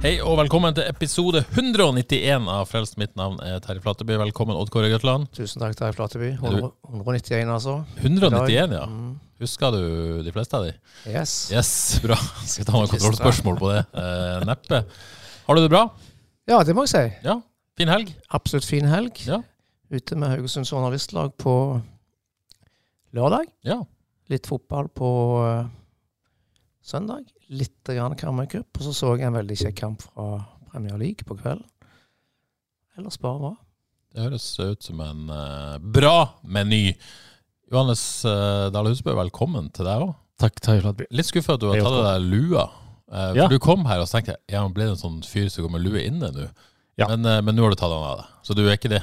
Hei og velkommen til episode 191 av Frelst. Mitt navn er Terje Flateby. Velkommen, Odd Kåre Grøtland. Tusen takk, Terje Flateby. Er 191, altså. 191, ja. Mm. Husker du de fleste av de? Yes. Yes, bra. Skal ta noen kontrollspørsmål på det? Eh, neppe. Har du det bra? Ja, det må jeg si. Ja. Fin helg? Absolutt fin helg. Ja. Ute med Haugesunds journalistlag på lørdag. Ja. Litt fotball på uh, søndag. Litt grann Karmøy Cup. Og så så jeg en veldig kjekk kamp fra Premier League på kvelden. Ellers bare bra. Det høres ut som en uh, bra meny. Johannes uh, Dale Husbø, velkommen til deg òg. Takk, Terje Flatby. Litt skuffa at du har tatt av deg lua. Eh, for Du kom her og tenkte ja, ble det en sånn fyr som går med lue inne nå? Ja. Men, uh, men nå har du tatt den av deg, så du er ikke det?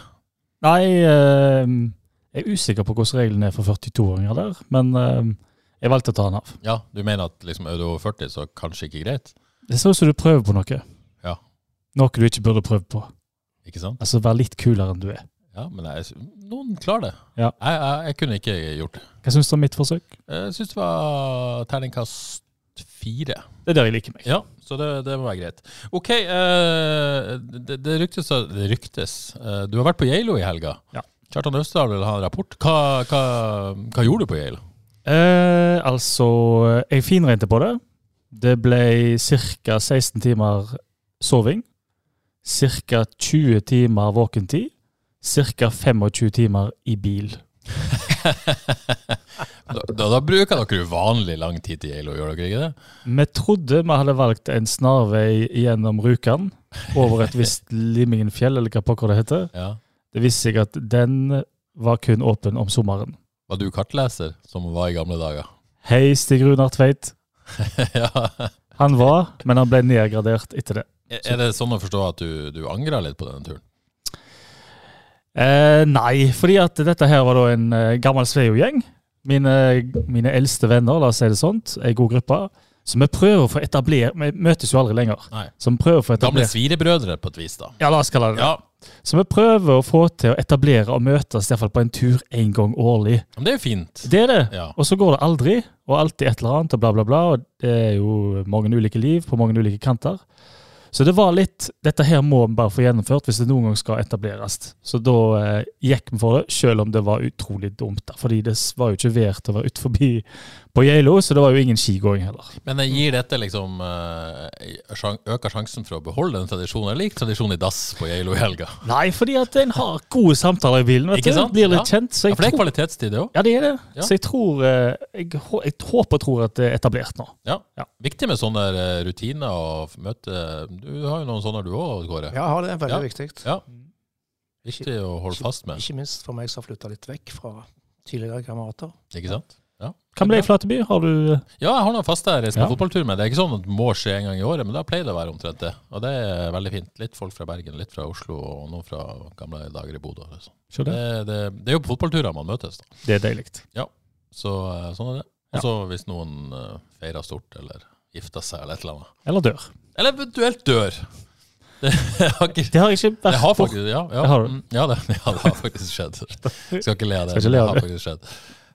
Nei, eh, jeg er usikker på hvordan reglene er for 42-åringer der, men eh, jeg valgte å ta den av. Ja, du mener at liksom, er du over 40, så kanskje ikke greit? Det ser ut som du prøver på noe. Ja. Noe du ikke burde prøve på. Ikke sant? Altså være litt kulere enn du er. Ja, men jeg, noen klarer det. Ja. Jeg, jeg, jeg kunne ikke gjort det. Hva syns du om mitt forsøk? Jeg syns det var terningkast fire. Det er der jeg liker meg. Ja, så det, det må være greit. OK, uh, det, det ryktes Det ryktes. Uh, du har vært på Geilo i helga. Ja. Kjartan Østerdal vil ha en rapport. Hva, hva, hva gjorde du på Geilo? Eh, altså, jeg finregnet på det. Det ble ca. 16 timer soving. Ca. 20 timer våkentid. Ca. 25 timer i bil. Da, da, bruker dere jo vanlig lang tid til Geilo, gjør dere ikke det? Vi trodde vi hadde valgt en snarvei gjennom Rjukan, over et visst Limmingenfjell, eller hva pokker det heter. Ja. Det viste seg at den var kun åpen om sommeren. Var du kartleser, som var i gamle dager? Hei, Stig Runar Tveit. ja. Han var, men han ble nedgradert etter det. Er det sånn å forstå at du, du angrer litt på denne turen? Eh, nei, fordi at dette her var da en eh, gammel Sveio-gjeng. Mine, mine eldste venner, la oss si det sånt. Ei god gruppe. Så vi prøver å få etablert Vi møtes jo aldri lenger. Nei. Vi prøver å få Gamle svirebrødre, på et vis, da. Ja, la oss kalle det det. Ja, Så vi prøver å få til å etablere og møtes i hvert fall på en tur én gang årlig. men det er jo fint. Det er det. Ja. Og så går det aldri, og alltid et eller annet, og bla, bla, bla. Og det er jo mange ulike liv på mange ulike kanter. Så det var litt Dette her må vi bare få gjennomført hvis det noen gang skal etableres. Så da eh, gikk vi for det, selv om det var utrolig dumt. da, Fordi det var jo ikke verdt å være ute forbi på Geilo, så det var jo ingen skigåing heller. Men gir dette liksom eh, Øker sjansen for å beholde den tradisjonen? Eller gikk tradisjonen i dass på Geilo i helga? Nei, fordi at en har gode samtaler i bilen. vet Ikke du. sant? Blir litt Ja. kjent. Så Ja, for det er kvalitetstid, det òg. ja, det er det. Ja. Så jeg tror eh, jeg, jeg håper og tror at det er etablert nå. Ja. Ja. Viktig med sånne eh, rutiner og møte Du har jo noen sånne du òg, Kåre. Ja, det er veldig Ja. viktig. Ja. Viktig å holde fast med. Ikke minst for meg som har flytta litt vekk fra tidligere kamerater. Ikke sant? Hva ble i Flateby? Har du Ja, jeg har noen faste jeg reiser på Ja. fotballtur med. Det er ikke sånn at det må skje en gang i året, men da pleier det å være omtrent det. Og det er veldig fint. Litt folk fra Bergen, litt fra Oslo og noen fra gamle dager i Bodø. sånn. Det, det? det, det er jo på fotballturer man møtes, da. Det er deilig. Så eh, sånn er det. Og så hvis noen uh, feirer stort eller gifter seg eller et eller annet. Eller dør. Eller eventuelt dør. Det har ikke Det har ikke vært det har faktisk, ja, ja, Det har mm, ja, det, ja, det har faktisk skjedd. Skal ikke le av det. Skal ikke le le det av har det. faktisk skjedd.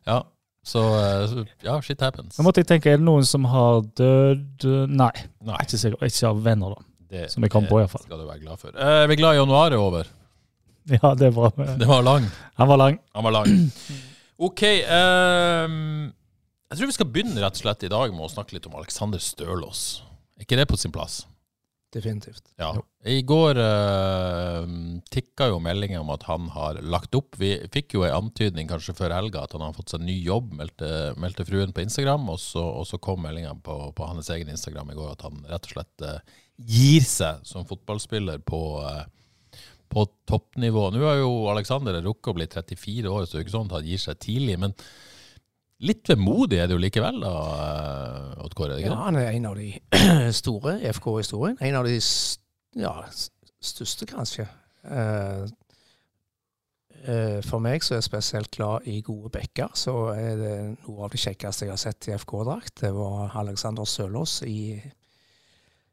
Ja, så eh, ja, shit happens. Nå måtte jeg tenke, er det noen som har dødd Nei, Nei, ikke sikkert. Ikke av venner, da. det, Som jeg kom på, i hvert fall. det skal du være glad for. Eh, vi er glad januar er over. Ja, det bra. Det var lang. Han var lang. Han var lang. OK. Um, jeg tror vi skal begynne rett og slett i dag med å snakke litt om Alexander Stølås. Er ikke det på sin plass? Definitivt. Ja. I går uh, tikka jo meldingen om at han har lagt opp. Vi fikk jo en antydning kanskje før helga at han har fått seg ny jobb, meldte, meldte fruen på Instagram, og så, og så kom meldingen på, på hans egen Instagram i går at han rett og slett uh, gir seg som fotballspiller på, uh, på toppnivå. Nå har jo Alexander rukket å bli 34 år, så det er jo ikke sånn at han gir seg tidlig. Men litt vemodig er det jo likevel, da, Odd Kåre? Ja, han er en av de store i FK-historien. En av de ja, største, kanskje. Eh, eh, for meg som er spesielt glad i gode bekker, så er det noe av det kjekkeste jeg har sett i FK-drakt. Det var Alexander Sølås i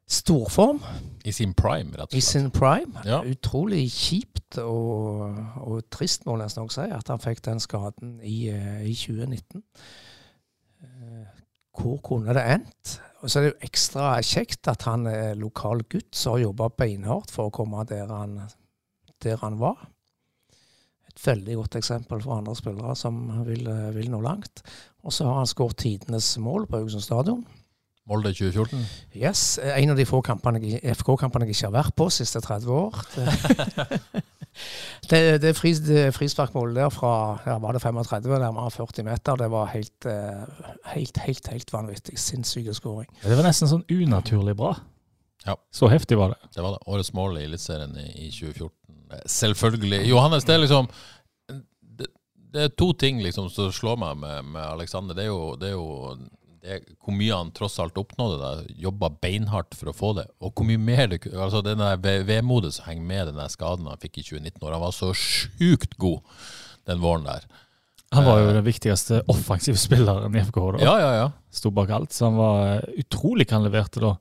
storform, I sin prime, rett i og slett. sin prime. Ja. Utrolig kjipt og, og trist, må jeg nesten også si, at han fikk den skaden i, eh, i 2019. Eh, Hvor kunne det endt? Og så er det jo ekstra kjekt at han er lokal gutt som har jobba beinhardt for å komme der han, der han var. Et veldig godt eksempel for andre spillere som vil, vil nå langt. Og så har han skåret tidenes mål på Haugesund stadion. Molde 2014. Yes, En av de få FK-kampene jeg ikke har vært på de siste 30 år. Det, det, fris, det frisparkmålet der fra ja, var det 35, nærmere 40 meter, det var helt, eh, helt, helt, helt vanvittig. Sinnssyk skåring. Det var nesten sånn unaturlig bra. Ja. Så heftig var det. Det var det. Årets mål i Eliteserien i, i 2014. Eh, Selvfølgelig. Johannes, det er liksom Det, det er to ting liksom som slår meg med, med Alexander. Det er jo, det er jo det, hvor mye han tross alt oppnådde. da, Jobba beinhardt for å få det. Og hvor mye mer det altså Den der vemodet som henger med den skaden han fikk i 2019, når han var så sjukt god den våren der. Han var jo den viktigste offensive spilleren i FKH. da. Ja, ja, ja. Sto bak alt, så han var eh, utrolig hva han leverte da.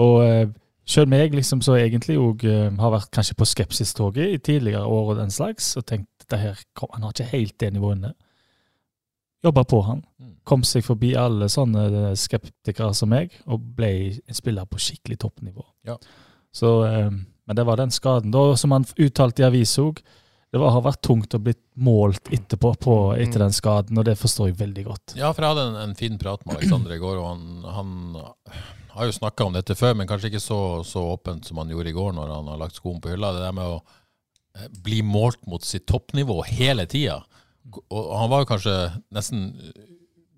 Og eh, selv meg, liksom, så egentlig òg eh, har vært kanskje på skepsistoget i tidligere år og den slags, og tenkt at her, han har ikke helt det nivået inne. Jobba på han. Mm. Kom seg forbi alle sånne eh, skeptikere som meg, og ble en spiller på skikkelig toppnivå. Ja. Så, eh, men det var den skaden. Da, som han uttalte i avisa òg, det var, har vært tungt å bli målt etterpå på, etter den skaden, og det forstår jeg veldig godt. Ja, for jeg hadde en, en fin prat med Alexander i går, og han, han har jo snakka om dette før, men kanskje ikke så, så åpent som han gjorde i går når han har lagt skoen på hylla. Det der med å eh, bli målt mot sitt toppnivå hele tida. Og han var kanskje nesten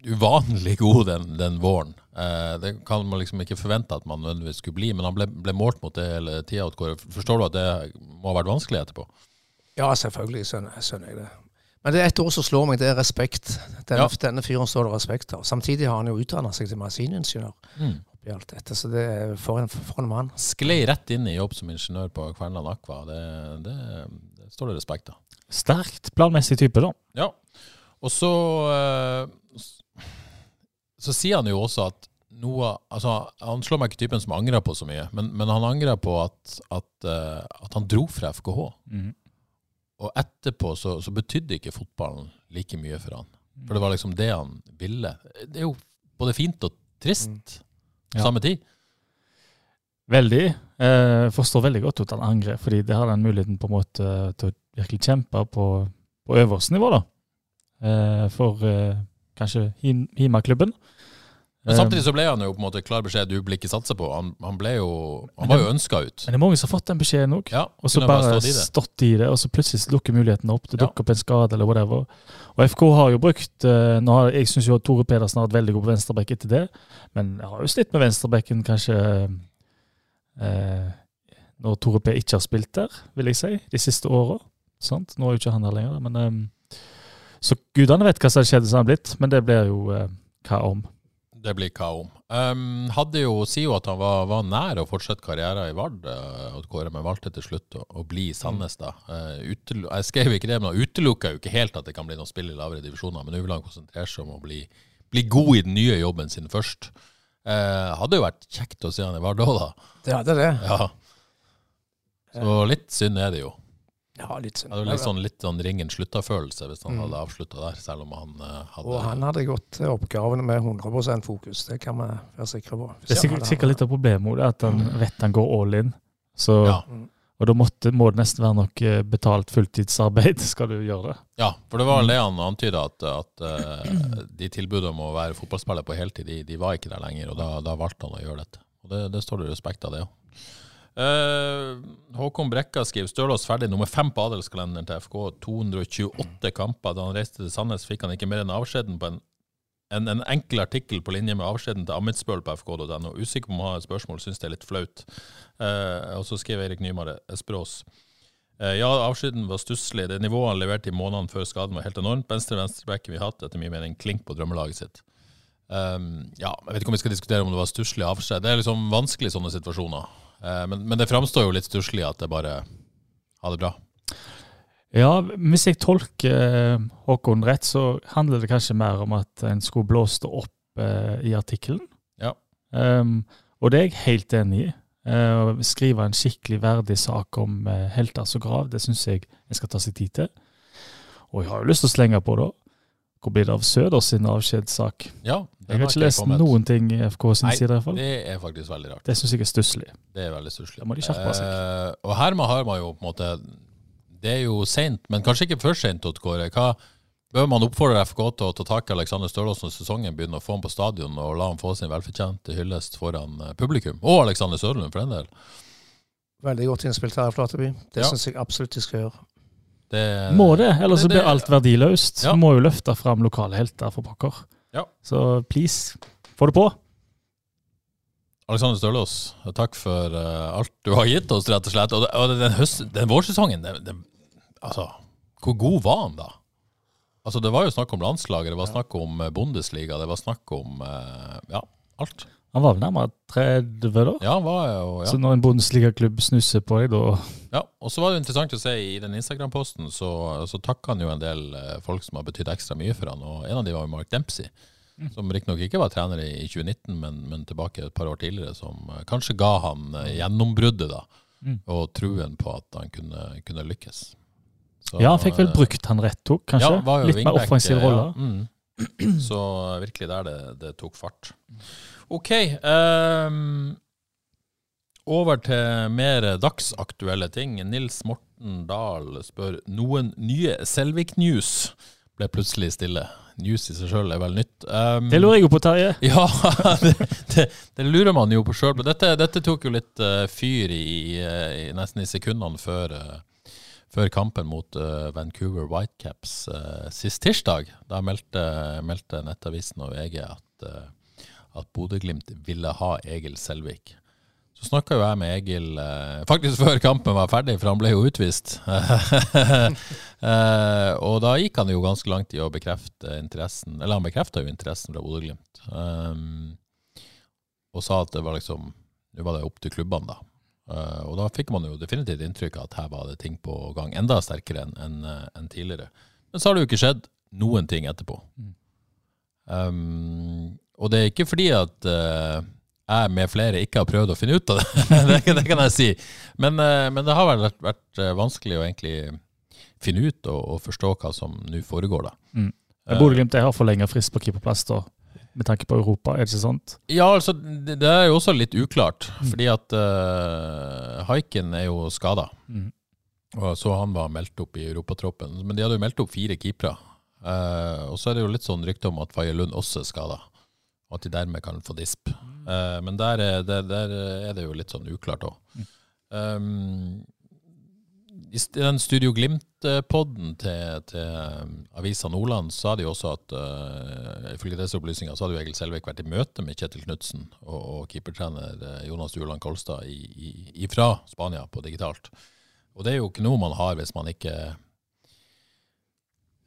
uvanlig god den, den våren. Eh, det kan man liksom ikke forvente at man nødvendigvis skulle bli, men han ble, ble målt mot det hele tida. Forstår du at det må ha vært vanskelig etterpå? Ja, selvfølgelig skjønner, skjønner jeg det. Men det er ett ord som slår meg, det er respekt. Denne, Ja. denne fyren står det respekt av. Samtidig har han jo utdanna seg til maskiningeniør Mm. oppi alt dette, så det er for en, for en mann. Sklei rett inn i jobb som ingeniør på Kverneland Aqua. Det, det, det står det respekt av. Sterkt planmessig type, da. Ja. Og så eh, Så sier han jo også at noe altså Han slår meg ikke typen som angrer på så mye, men, men han angrer på at, at, eh, at han dro fra FKH. Og etterpå så, så betydde ikke fotballen like mye for han. For det var liksom det han ville. Det er jo både fint og trist på Ja. samme tid. Veldig. Eh, forstår veldig godt at han angrer, fordi det har den muligheten på en måte til å virkelig kjempe på, på øverste nivå, da. Eh, for eh, kanskje Hima-klubben. Men samtidig så ble han jo på en måte klar beskjed du blir ikke satsa på. Han, han ble jo Han var jo ønska ut. Men det er mange som har fått den beskjeden òg. Ja, Og så bare, bare stått i det. stått i det, og så plutselig lukker mulighetene opp. Det Ja. dukker opp en skade eller whatever. Og FK har jo brukt eh, nå har, Jeg syns jo Tore Pedersen har vært veldig god på venstreback etter det, men jeg har jo slitt med venstrebacken kanskje eh, når Tore P ikke har spilt der, vil jeg si, de siste åra. Sant? Nå er jo ikke han der lenger, men um, Så gudene vet hva som skjedde som har blitt, men det blir jo uh, hva om. Det blir hva om. Um, hadde jo, sier jo at han var, var nær å fortsette karrieren i Vard, uh, Kåre, men valgte til slutt å, å bli i Sandnes. da. Uh, jeg skrev ikke det, men han utelukka jo ikke helt at det kan bli noe spill i lavere divisjoner. Men nå vil han konsentrere seg om å bli, bli god i den nye jobben sin først. Uh, hadde jo vært kjekt å se han i Vard òg, da. Det hadde det. Ja. Så litt synd er det jo. Ja, litt hadde litt sånn, litt sånn ringen slutta-følelse hvis han hadde avslutta der, selv om han uh, hadde Og han hadde gått til oppgavene med 100% fokus, det kan vi være sikre på. Det er sikkert, sikkert litt av problemet at han vet han går all in. Så, Ja. Og da måtte, må det nesten være noe eh, betalt fulltidsarbeid, skal du gjøre det. Ja, for det var vel det han antyda, at, at uh, de tilbudene om å være fotballspiller på heltid, de, de var ikke der lenger, og da, da valgte han å gjøre dette. Og det, det står det respekt av, det òg. Håkon Brekka skriver Stølås ferdig nummer fem på adelskalenderen til FK. 228 kamper. Da han reiste til Sandnes, fikk han ikke mer enn avskjeden på en, en, en enkel artikkel på linje med avskjeden til Amitsbøl på fk.no. Usikker på om han har et spørsmål, syns det er litt flaut. Uh, og så skriver Eirik Nymare Espros. Eh, ja, avskjeden var stusslig. Det nivået han leverte i månedene før skaden var helt enormt. Venstre venstrebacken vi har hatt, etter min mening, klink på drømmelaget sitt. Um, ja, Jeg vet ikke om vi skal diskutere om det var stusslig avskjed. Det er liksom vanskelig i sånne situasjoner. Uh, men, men, det framstår jo litt stusslig at det bare ha det bra. Ja, hvis jeg tolker Håkon rett, så handler det kanskje mer om at en skulle blåst det opp uh, i artikkelen. Ja. Um, og det er jeg helt enig i. Uh, å skrive en skikkelig verdig sak om uh, helter som grav, det syns jeg en skal ta seg tid til. Og jeg har jo lyst til å slenge på, da. Hvor blir det av Søders sin avskjedssak? Ja, jeg har ikke lest kommet. noen ting i FK sin Nei, side. i hvert fall. Det er faktisk veldig rart. Det syns jeg er stusslig. Det er veldig stusslig. Da må de skjerpe seg. Eh, og her har man jo på en måte Det er jo seint, men kanskje ikke for seint, Kåre. Hva Bør man oppfordre FK til å ta tak i Alexander Stølås når sesongen begynner, å få ham på stadion og la ham få sin velfortjente hyllest foran eh, publikum? Og Alexander Sørlund, for den del. Veldig godt innspilt her, Flateby. Det ja. syns jeg absolutt de skal gjøre. Det, må det, ellers det, det, blir alt verdiløst. Ja. må jo løfte fram lokale helter, for pokker. Ja. Så please, få det på. Alexander Stølås, takk for uh, alt du har gitt oss, rett og slett. Og, og den, høst, den vårsesongen, den, altså, hvor god var han da? Altså, det var jo snakk om landslaget, det var snakk om eh, Bundesliga, det var snakk om uh, ja, alt. Han var vel nærmere 30 da? Ja, han var jo, ja. Så når en Bundesliga-klubb snusser på deg, da Ja, og så var det interessant å se i den Instagram-posten, så, så takka han jo en del eh, folk som har betydd ekstra mye for han, og en av de var jo Mark Dempsey. Mm. Som riktignok ikke var trener i 2019, men, men, tilbake et par år tidligere, som kanskje ga han gjennombruddet, da. Mm. Og truen på at han kunne, kunne lykkes. Så, ja, han fikk vel brukt han rett tok, kanskje? Ja, Litt mer offensiv rolle. Ja. Mm. Så virkelig der det, det tok fart. OK. Um, over til mer dagsaktuelle ting. Nils Morten Dahl spør noen nye Selvik-news. Ble plutselig stille. News i seg sjøl er vel nytt. Um, det lurer jeg jo på, Terje. Ja, det, det, det, lurer man jo på sjøl. Dette, dette, tok jo litt uh, fyr i, i, nesten i sekundene før uh, før kampen mot uh, Vancouver Whitecaps sist tirsdag. Da meldte, meldte Nettavisen og VG at, at Bodø-Glimt ville ha Egil Selvik. Så snakka jo jeg med Egil faktisk før kampen var ferdig, for han ble jo utvist. og da gikk han jo ganske langt i å bekrefte interessen, eller han bekrefta jo interessen fra Bodø-Glimt. Um, og sa at det var liksom Nå var det opp til klubbene, da. Uh, og da fikk man jo definitivt inntrykk av at her var det ting på gang, enda sterkere enn en, en eh, tidligere. Men så har det jo ikke skjedd noen ting etterpå. Um, og det er ikke fordi at uh, jeg med flere ikke har prøvd å finne ut av det, det, det, kan jeg si. Men, uh, men det har vært, vært, vanskelig å egentlig finne ut og, og forstå hva som nå foregår. da. Mm. Bodø-Glimt har forlenga frist på keeperplass. da med tanke på Europa, er det ikke sant? Ja, altså, det, det er jo også litt uklart. Mm. Fordi at uh, Haiken er jo skada. Mm. Og så han var meldt opp i europatroppen. Men de hadde jo meldt opp fire keepere. Uh, og så er det jo litt sånn rykte om at Faye Lund også er skada. Og at de dermed kan få disp. Uh, men der er, der, der er, det jo litt sånn uklart òg. Mm. Um, i den Studio Glimt-podden til, til um, Avisa Nordland sa de også at uh, ifølge disse opplysningene så hadde jo Egil Selvik vært i møte med Kjetil Knutsen og, og keepertrener uh, Jonas Juland Kolstad i, i, fra Spania på digitalt. Og det er jo ikke noe man har hvis man ikke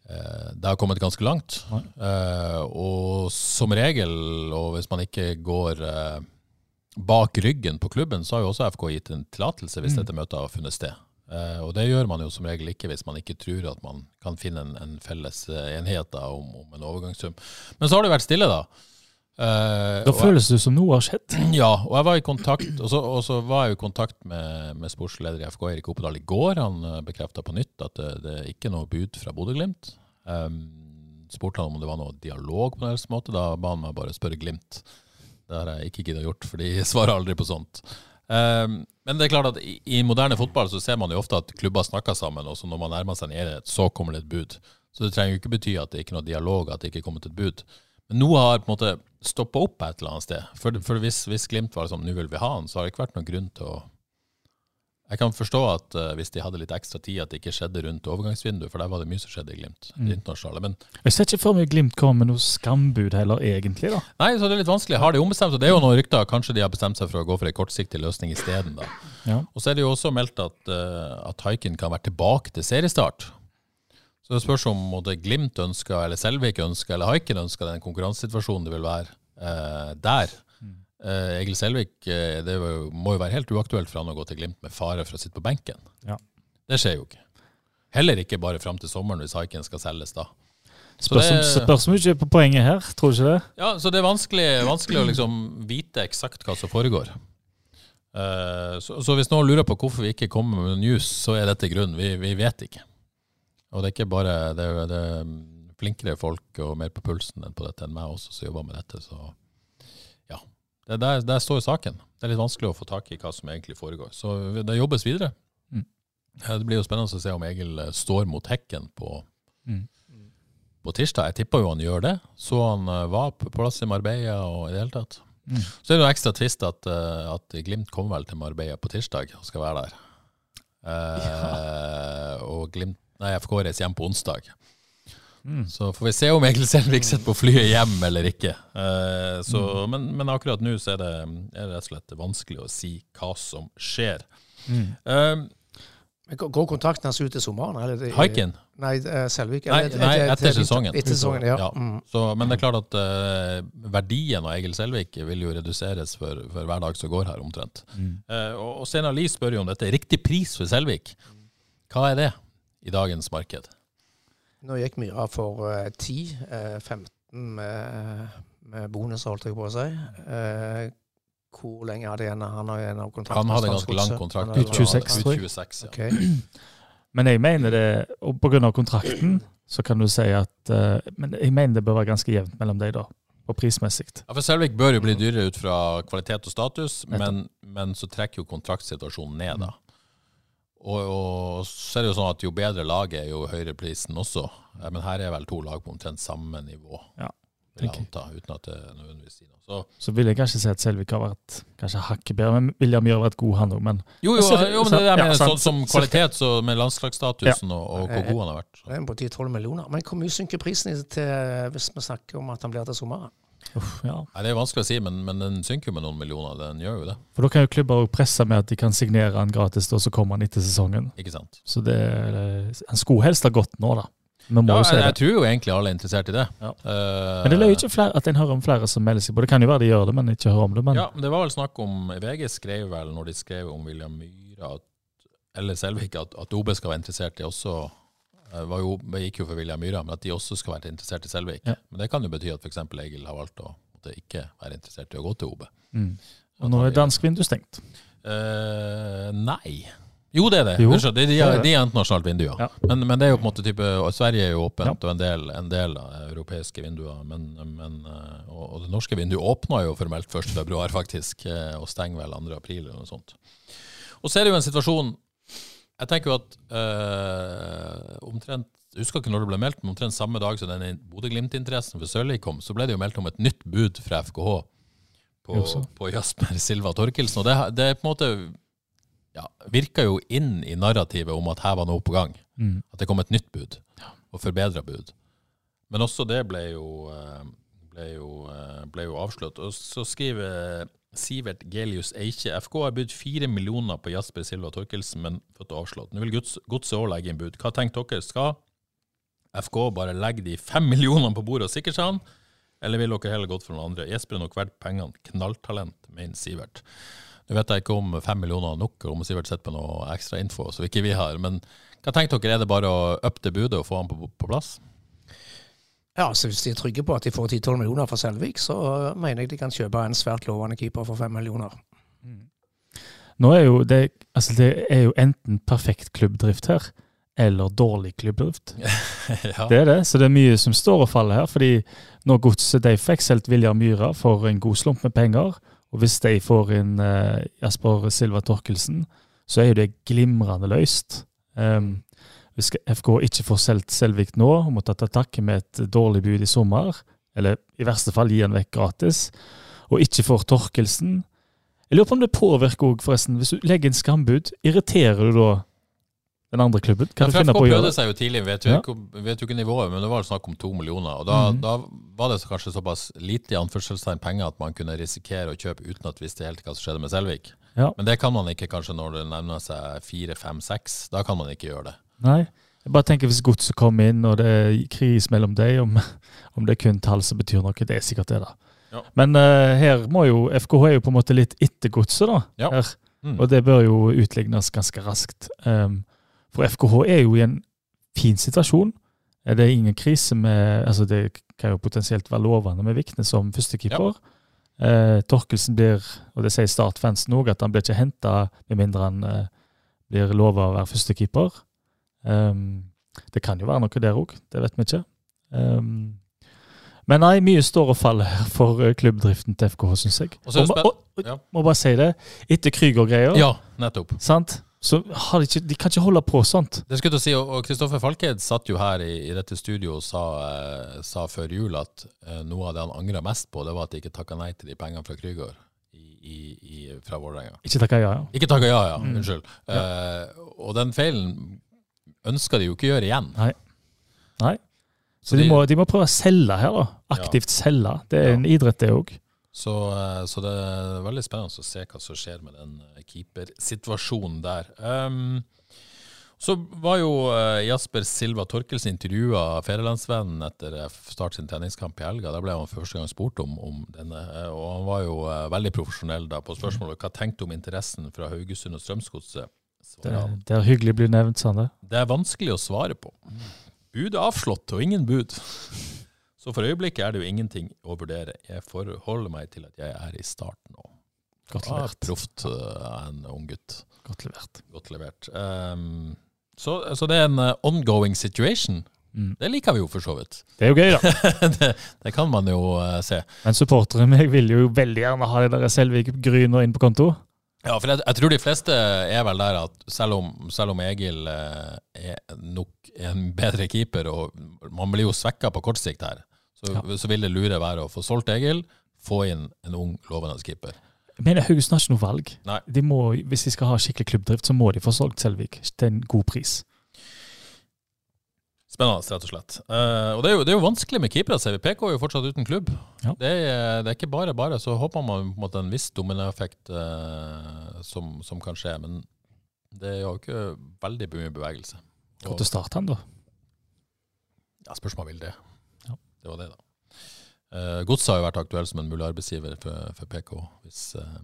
Det har kommet ganske langt. Uh, og som regel, og hvis man ikke går uh, bak ryggen på klubben, så har jo også FK gitt en tillatelse hvis mm. dette møtet har funnet sted. Og det gjør man jo som regel ikke hvis man ikke tror at man kan finne en, en felles enhet da, om, om, en overgangssum. Men så har det vært stille, da. Uh, da føles det som noe har skjedd? Ja, og jeg var i kontakt og så, og så var jeg i kontakt med, med sportsleder i FK, Erik Opedal, i går. Han uh, bekrefta på nytt at det, det er ikke noe bud fra Bodø-Glimt. Um, spurte han om det var noe dialog på en måte. Da ba han meg bare spørre Glimt. Det har jeg ikke giddet å gjort, for de svarer aldri på sånt. Um, men det er klart at i, i, moderne fotball så ser man jo ofte at klubber snakker sammen, og så når man nærmer seg en enighet, så kommer det et bud. Så det trenger jo ikke bety at det ikke er noe dialog, at det ikke er kommet et bud. Men noe har på en måte stoppa opp et eller annet sted. For, for hvis, hvis, Glimt var sånn nå vil vi ha han, så har det ikke vært noen grunn til å Jeg kan forstå at uh, hvis de hadde litt ekstra tid, at det ikke skjedde rundt overgangsvinduet, for der var det mye som skjedde i Glimt. Mm. det internasjonale. Men Jeg ser ikke for meg Glimt komme med noe skambud heller, egentlig. da. nei, så det er litt vanskelig. Har de ombestemt seg? Det er jo noen rykter. Kanskje de har bestemt seg for å gå for en kortsiktig løsning isteden, da. Ja. Og så er det jo også meldt at, uh, at Haiken kan være tilbake til seriestart. Så det spørs om måtte Glimt ønsker, eller Selvik ønsker, eller Haiken ønsker den konkurransesituasjonen det vil være eh, der. Eh, Egil Selvik eh, det jo, må jo være helt uaktuelt for han å gå til Glimt med fare for å sitte på benken. Ja. Det skjer jo ikke. Heller ikke bare fram til sommeren hvis Haiken skal selges da. Spørs om ikke på poenget her, tror du ikke det? Ja, så det er vanskelig, vanskelig å liksom vite eksakt hva som foregår. Uh, så, så hvis noen lurer på hvorfor vi ikke kommer med news, så er dette grunnen. Vi, vi vet ikke. Og det er ikke bare det er, det er flinkere folk og mer på pulsen enn på dette enn meg også som jobber med dette. Så ja, det, der, der står saken. Det er litt vanskelig å få tak i hva som egentlig foregår. Så det jobbes videre. Mm. Det blir jo spennende å se om Egil eh, står mot hekken på, Mm. på tirsdag. Jeg tipper jo han gjør det. Så han eh, var på plass i Marbella og i det hele tatt. Mm. Så er det jo ekstra trist at, eh, at Glimt kommer vel til Marbella på tirsdag og skal være der. Eh, Og Glimt, nei, FK reiser hjem på onsdag. Mm. Så får vi se om Egil Selvik sitter på flyet hjem eller ikke. Eh, så, men, men akkurat nå så er det, er det rett og slett vanskelig å si hva som skjer. Mm. Eh, Går kontakten kontrakten hans ut til sommeren? Eller Haiken? Nei, eh, Selvik? Nei, nei, etter sesongen. Etter sesongen, ja. Ja. Mm. Så, men det er klart at uh, verdien av Egil Selvik vil jo reduseres for, for hver dag som går her, omtrent. Mm. Uh, og, og Steinar Lie spør jo om dette er riktig pris for Selvik. Hva er det i dagens marked? Nå gikk Myra for uh, 10, eh, 15 med, med bonus, holdt jeg på å si. Uh, hvor lenge hadde han igjen har jo en av kontrakten? Han hadde en ganske lang kontrakt. Ut hadde- 26, tror jeg. 26 ja. okay. Men jeg mener det, og av kontrakten, så kan du si at uh, Men jeg mener det bør være ganske jevnt mellom de, da. Og prismessig. Ja, for Selvik bør jo bli dyrere ut fra kvalitet og status, men, men så trekker jo kontraktsituasjonen ned, da. Og, og så er det jo sånn at jo bedre laget er, jo høyere prisen også. Men her er vel to lag på omtrent samme nivå, Ja, vil jeg anta, uten at det nødvendigvis sier noe. Så, Så vil jeg kanskje si at Selvik har vært kanskje hakket bedre. Men William Gjør har vært god, han òg. Men jo, jo, Så- jo, men det der med ja, sant. sånn som kvalitet så med landslagsstatusen og, og hvor god han har vært. Så. Det er på 10-12 millioner. Men hvor mye synker prisen til hvis vi snakker om at han blir til sommeren? Uff, ja. Nei, Det er vanskelig å si, men, men den synker jo med noen millioner. Den gjør jo det, For da kan jo klubber presse med at de kan signere han gratis, og så kommer han etter sesongen. ikke sant? Så det, Han skulle helst ha gått nå, da. Ja, jeg, jeg tror jo egentlig alle er interessert i det. Ja. Uh, Men det er jo ikke flere, at en hører om flere som melder seg på. Det kan jo være de gjør det, men ikke hører om det. Men Ja, men det var vel snakk om VG skrev vel, når de skrev om William Myhra, at, eller Selvik, at, at OB skal være interessert i også jo, det gikk jo for William Myhra, men at de også skal være interessert i Selvik. Ja. Men det kan jo bety at f.eks. Egil har valgt å ikke være interessert i å gå til OB. mm. Og nå er dansk vindu stengt. Uh, nei. Jo, det er det. Jo, de, de, det de er internasjonalt vindu, ja. Men, men det er jo på en måte type Sverige er jo åpent, Ja. og en del, en del av europeiske vinduer. Men, men, eh, og, og det norske vinduet åpna jo formelt 1.2, faktisk, eh, og stenger vel 2.4 eller noe sånt. Og så er det jo en situasjon Jeg tenker jo at øh, omtrent jeg husker ikke når det ble meldt, men omtrent samme dag som den Bodø-Glimt-interessen for Sørli kom, så ble det jo meldt om et nytt bud fra FKH på, på Jasper Silva Torkelsen. Og det, det på en måte ja, virka jo inn i narrativet om at her var noe på gang. Mm. At det kom et nytt bud, og forbedra bud. Men også det ble jo, eh, ble jo, eh, ble jo avslørt. Og så skriver Sivert Gelius Eikje FK har budt fire millioner på Jasper Silva Torkelsen, men fått avslått. Nå vil Gods- Godset òg legge inn bud. Hva tenker dere? Skal FK bare legge de fem millionene på bordet og sikre seg han? Eller vil dere heller gått for noen andre? Jesper er nok verdt pengene. Knalltalent, mener Sivert. Nå vet jeg ikke om fem millioner er nok, og om Sivert sitter på noe ekstra info som ikke vi har. Men hva tenker dere? Er det bare å øppe det budet og få han på, på plass? Ja, så Hvis de er trygge på at de får 10-12 millioner fra Selvik, så mener jeg de kan kjøpe en svært lovende keeper for 5 millioner. Nå er jo det, altså det er jo enten perfekt klubbdrift her, eller dårlig klubbdrift. ja. Det er det, så det er mye som står og faller her. fordi når Godset de fikk solgt Viljar Myhra for en god slump med penger, og hvis de får inn eh, Jasper Silva Torkelsen, så er jo det glimrende løst. Um, hvis FK ikke får solgt Selvik nå, og må ta til takke med et dårlig bud i sommer, eller i verste fall gi han vekk gratis, og ikke får Torkelsen, Jeg lurer på om det påvirker òg, forresten. Hvis du legger inn skambud, irriterer du da den andre klubben? Kan Ja, finne FK på å gjøre prøvde seg jo tidlig, vet jo, ikke, vet jo ikke nivået, men det var snakk om to millioner. Og da, Mhm. da var det så kanskje såpass lite i anførselstegn penger at man kunne risikere å kjøpe uten at visste helt hva som skjedde med Selvik. Ja. Men det kan man ikke kanskje når det nærmer seg fire, fem, seks. Da kan man ikke gjøre det. Nei. Jeg bare tenker Hvis godset kommer inn, og det er kris mellom deg, om, om det er kun tall som betyr noe, det er sikkert det, da. Ja. Men uh, her må jo FKH er jo på en måte litt etter godset, da. Ja. Her. Mm. Og det bør jo utlignes ganske raskt. Um, for FKH er jo i en fin situasjon. Det er ingen krise med altså Det kan jo potensielt være lovende med Vikne som førstekeeper. Eh, Torkelsen blir, og det sier Start-fansen òg, at han blir ikke henta med mindre han eh, blir lova å være førstekeeper. Um, det kan jo være noe der òg, det vet vi ikke. Um, men nei, mye står og faller her for eh, klubbdriften til FKH, syns jeg. Og Og- og- og- Ja. Må bare si det. Etter Krüger-greia, Ja, nettopp. sant? så har de ikke De kan ikke holde på sånt. Det skulle jeg si, og- Kristoffer Falkeid satt jo her i, i dette studio og sa, eh, sa før jul at eh, noe av det han angra mest på, det var at de ikke takka nei til de pengene fra Krüger i, i, i, fra Vålerenga. Ikke takka ja, ja. Ikke takka ja, ja. Mm. Unnskyld. Eh, og den feilen ønsker de jo ikke å gjøre igjen. Nei. Nei. Så Så de de- må, de må prøve å selge her, da. Aktivt selge. Det er Ja. en idrett, det òg. Så, eh, så det er veldig spennende å se hva som skjer med den eh, keepersituasjonen der. Um, så var jo eh, Jasper Silva Torkelsen intervjua Fedrelandsvennen etter start sin treningskamp i helga. Da ble han første gang spurt om, om denne, og han var jo veldig profesjonell da på spørsmålet hva tenkte du om interessen fra Haugesund og Strømsgodset. Det, det er hyggelig å bli nevnt Sande. det. Er vanskelig å svare på. Bud er avslått, og ingen bud. Så for øyeblikket er det jo ingenting å vurdere. Jeg forholder meg til at jeg er i starten nå. Godt levert. levert. Proft uh, en ung gutt. Godt levert. Godt levert. Um, så, så det er en uh, ongoing situation. Mm. Det liker vi jo for så vidt. Det er jo gøy, da. det, det kan man jo uh, se. Men supporteren meg vil jo veldig gjerne ha det der Selvik-Gryner inn på konto. Ja, for jeg, jeg tror de fleste er vel der at selv om, selv om Egil uh, er nok en bedre keeper, og man blir jo svekka på kort sikt her, så, så vil det lure være å få solgt Egil, få inn en ung, lovende keeper. Mener Haugesund har ikke noe valg. De må, hvis de skal ha skikkelig klubbdrift, så må de få solgt Selvik til en god pris. Spennende, rett og slett. Uh, og det er, jo, det er jo vanskelig med keepere, ser vi. PK er jo fortsatt uten klubb. Ja. Det, er, det er ikke bare bare. Så håper man på en måte en viss dominoeffekt uh, som, som kan skje. Men det er jo ikke veldig mye bevegelse. Gå til starte han, da. Ja, spørs om man vil det. Ja. Det var det, da. Uh, Godset har jo vært aktuell som en mulig arbeidsgiver for, for PK, hvis, uh,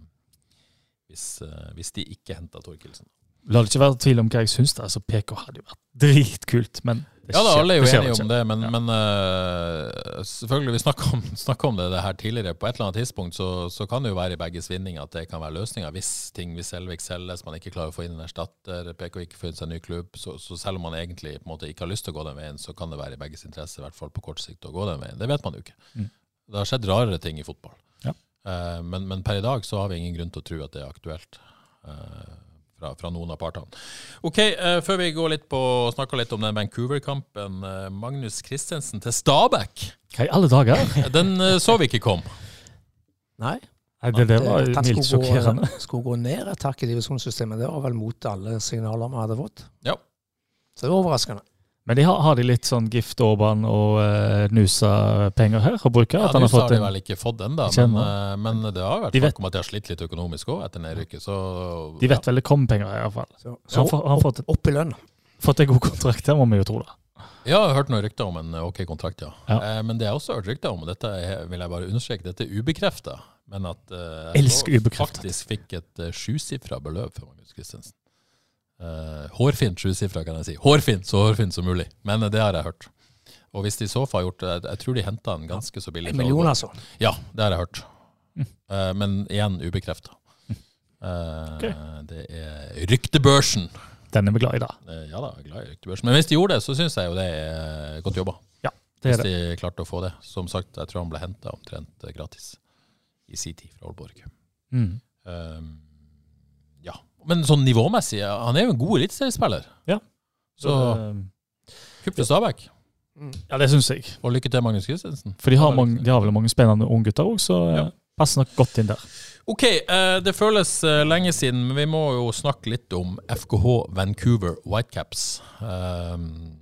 hvis, hvis de ikke henta Torkelsen. La det ikke være tvil om hva jeg syns. Altså, PK hadde jo vært dritkult, men Ja, da, alle er jo enige om det, men, Ja. men uh, selvfølgelig, vi snakka om, om det, det her tidligere. På et eller annet tidspunkt så, så kan det jo være i begges vinning at det kan være løsninger. Hvis ting hvis Selvik selges, man ikke klarer å få inn en erstatter, PK ikke får inn seg en ny klubb, så, så selv om man egentlig på en måte ikke har lyst til å gå den veien, så kan det være i begges interesse, i hvert fall på kort sikt, å gå den veien. Det vet man jo ikke. Mm. Det har skjedd rarere ting i fotball. Ja. Uh, men, men per i dag så har vi ingen grunn til å tro at det er aktuelt. eh, fra, fra noen av partene. Ok, uh, Før vi går litt på og snakker litt om den Vancouver-kampen. Uh, Magnus Christensen til Stabæk. Hva i alle dager? Den uh, så vi ikke kom. Nei. Nei, det, det var mildt skulle sjokkerende. gå, skulle gå ned et hakk i divisjonssystemet, det var vel mot alle signaler vi hadde fått. Ja. Så det var overraskende. Men de har, har de litt sånn Gift Orban og uh, Nusa-penger her å bruke? Ja, Nusa har har de vel ikke fått ennå, men, eh, men det har vært De snakk om at de har slitt litt økonomisk òg etter nedrykket. Så, de vet vel det kommer penger, i hvert fall. Så, Så han, han har fått, opp i lønn. fått en god kontrakt, det må vi jo tro. da. Ja, jeg har hørt noen rykter om en eh, ok kontrakt, ja. Ja. Eh, men det jeg også har hørt rykter om, og dette vil jeg bare understreke, dette er ubekrefta, men at eh, jeg faktisk fikk et uh, sjusifra beløp for Magnus Christensen. Eh, hårfint sjusifra, kan jeg si. Hårfint, så hårfint som mulig. Men eh, det har jeg hørt. Og hvis de i så fall har gjort det, jeg tror de henta den ganske så billig. En million, altså. Ja, det har jeg hørt. Mm. Eh, men igjen ubekrefta. Ok. Det er ryktebørsen. Den er vi glad i, da. Ja da, glad i ryktebørsen. Men hvis de gjorde det, så syns jeg jo det er godt jobba. Det Hvis er det. de klarte å få det. Som sagt, jeg tror han ble henta omtrent gratis i sin tid fra Aalborg. Mm. Um, ja. Men sånn nivåmessig, han er jo en god eliteseriespiller. Ja. Så Så, kupp til Stabæk. ja, det syns jeg. Og lykke til, Magnus Christensen. For de har, mange, de har vel mange spennende unggutter òg, så Ja. eh, passer nok godt inn der. Ok, eh, det føles eh, lenge siden, men vi må jo snakke litt om FKH Vancouver Whitecaps. Um,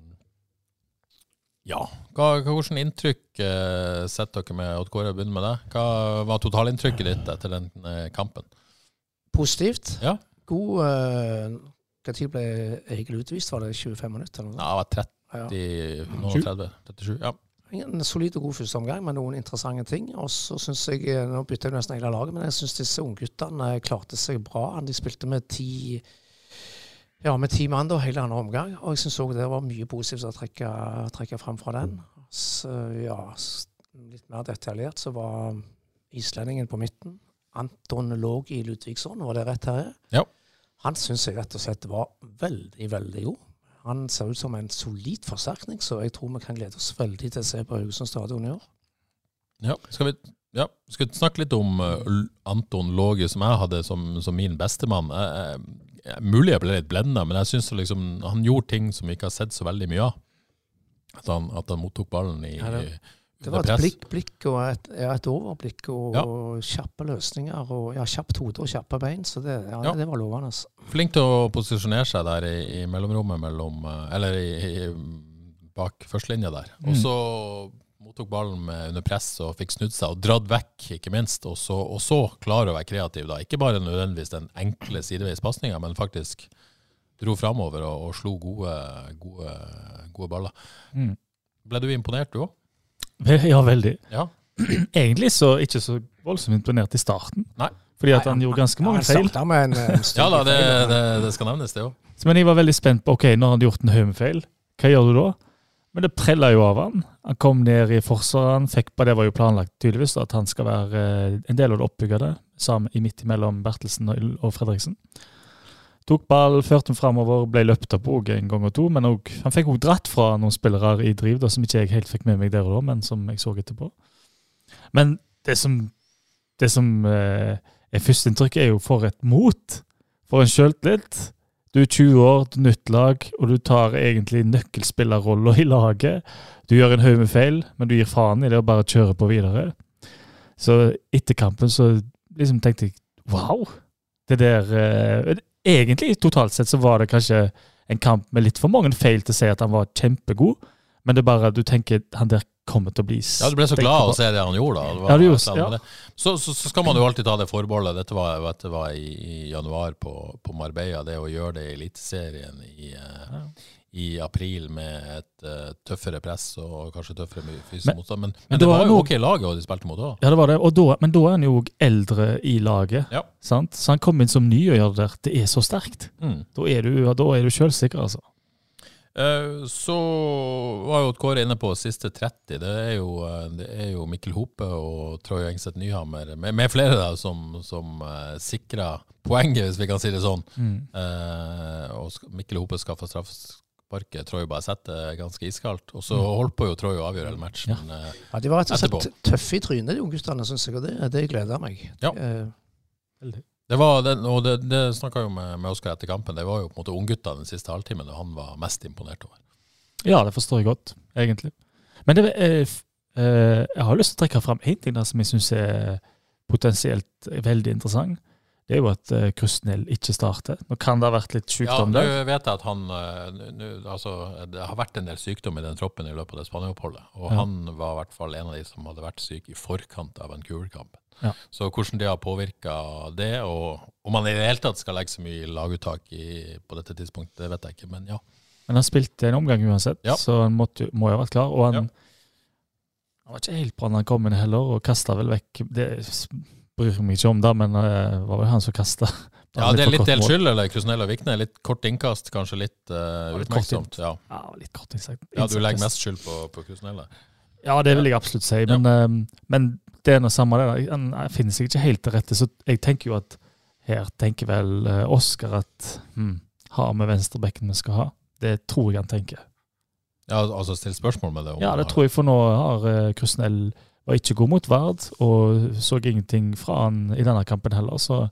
ja, hva, hvordan inntrykk setter dere med Odd Kåre? Begynner med det. Hva var totalinntrykket ditt etter den kampen? Positivt. Ja. God uh, Når ble Egil utvist? Var det 25 minutter? Eller noe? Ja, det var 30, ja. 30 37. Ja. En solid og god førsteomgang med noen interessante ting. Og så syns jeg eh, Nå bytter jeg nesten hele laget, men jeg syns disse ungguttene klarte seg bra. De spilte med ti ja, med ti mann da, hele andre omgang. Og jeg syns òg det var mye positivt å trekke, trekke fram fra den. Så ja, litt mer detaljert så var islendingen på midten. Anton Låg i Ludvigsson, var det rett her? Ja. Han syns jeg rett og slett var veldig, veldig god. Han ser ut som en solid forsterkning, så jeg tror vi kan glede oss veldig til å se på Haugesund stadion i år. Ja, skal vi, ja, skal vi snakke litt om uh, Anton Låge, som jeg hadde som, som min bestemann. Jeg, jeg, mulig jeg ble litt blenda, men jeg syns liksom, han gjorde ting som vi ikke har sett så veldig mye av. At han, at han mottok ballen i, Ja, det- var et blikk, blikk og et, ja, et overblikk og, Ja. og kjappe løsninger. og ja, Kjapt hode og kjappe bein. Så det, ja, det var lovende. Flink til å posisjonere seg der i, i mellomrommet mellom uh, Eller i, i, bak førstelinja der. Og Mm. så mottok ballen under press og fikk snudd seg og dratt vekk, ikke minst. Og så, og så klare å være kreativ, da. Ikke bare nødvendigvis den enkle sideveispasninga, men faktisk dro framover og, og slo gode, gode, gode baller. Mm. Ble du imponert, du òg? Ja, veldig. Ja. Egentlig så ikke så voldsomt imponert i starten. Nei. Fordi at han gjorde ganske mange feil. En, en Ja da, det, det, det skal nevnes, det òg. Men jeg var veldig spent på ok, når han gjort en haug hva gjør du da? Men det prella jo av han. Han kom ned i forsvaret. han fikk på, Det var jo planlagt tydeligvis at han skal være eh, en del av det oppbyggede, sammen i midt imellom Bertelsen og Fredriksen. Tok ball, førte den framover, ble løpt opp en gang og to. Men også, han fikk òg dratt fra noen spillere i driv da, som ikke jeg helt fikk med meg der og da, men som jeg så etterpå. Men det som, det som eh, er førsteinntrykket, er jo for et mot. For en sjøltillit. Du er 20 år, du er nytt lag, og du tar egentlig nøkkelspillerrolla i laget. Du gjør en haug med feil, men du gir faen i det og bare kjører på videre. Så etter kampen så liksom tenkte jeg wow. Det der eh, Egentlig, totalt sett, så var det kanskje en kamp med litt for mange feil til å si at han var kjempegod, men det er bare du tenker han der kommer til å bli Ja, Du ble så glad av å se det han gjorde. da. Det var Ja, det gjorde- ja. Så, så, så skal man jo alltid ta det forbeholdet. Dette var, dette var i, i januar på, på Marbella. Det å gjøre det i Eliteserien i, eh, i april med et uh, tøffere press og kanskje tøffere fysisk motstand. Men, men, men det var var jo ok laget og de spilte mot òg. Ja, det var det. Da, men da er han jo òg eldre i laget. Ja. Sant? Så han kom inn som ny og gjør det der. Det er så sterkt. Mm. Da er du, da er du sjølsikker, altså. Eh, Så var jo Kåre inne på siste 30. Det er jo, eh, det er jo Mikkel Hope og Troy Engseth Nyhammer, med, med flere da, som, som uh, sikra poenget, hvis vi kan si det sånn. Eh, og Mikkel Hope skaffa straffesparket. Troy bare setter ganske iskaldt. Og så holdt på jo Troy å avgjøre hele matchen. Ja. eh, Ja, De var rett og slett tøffe i trynet, de ungguttene, syns jeg. Og det, det gleder meg. Ja. Eh, det var det, og det, det snakka jo med, med Oskar etter kampen. Det var jo på en måte ungguttene den siste halvtimen han var mest imponert over. Ja, det forstår jeg godt, egentlig. Men det, er, eh, jeg har lyst til å trekke fram én ting der som jeg syns er potensielt veldig interessant. Det er jo at uh, Krusnell ikke starter. Nå kan det ha vært litt sykdom der. Ja, nå vet jeg at han uh, nå- nå- altså, Det har vært en del sykdom i den troppen i løpet av det Spania-oppholdet. Og Ja. han var i hvert fall en av de som hadde vært syk i forkant av Vancouver-kampen. Ja. Så hvordan det har påvirka det, og om han i det hele tatt skal legge så mye laguttak i, på dette tidspunktet, det vet jeg ikke. Men ja. Men han spilte en omgang uansett, Ja. så han måtte, må jo ha vært klar. Og han, han var ikke helt bra da han kom inn heller, og kasta vel vekk Det bryr meg ikke om, det, men det var vel han som kasta. ja, det er litt del skyld, eller Krusnell og Vikne. Litt kort innkast, kanskje litt uh, utmerksomt. Ja. Ja, litt kort innsagt. ja, du legger mest skyld på, på Krusnell. Ja, det vil jeg absolutt si. Men, eh, men det er noe samme det. Han finner seg ikke helt til rette. Så jeg tenker jo at her tenker vel eh, Oskar at hmm, har vi venstrebekken vi skal ha? Det tror jeg han tenker. Ja, altså still spørsmål med det. om Ja, det tror jeg, for nå har uh, Krusnell var ikke god mot Vard, og så ingenting fra han i denne kampen heller. Så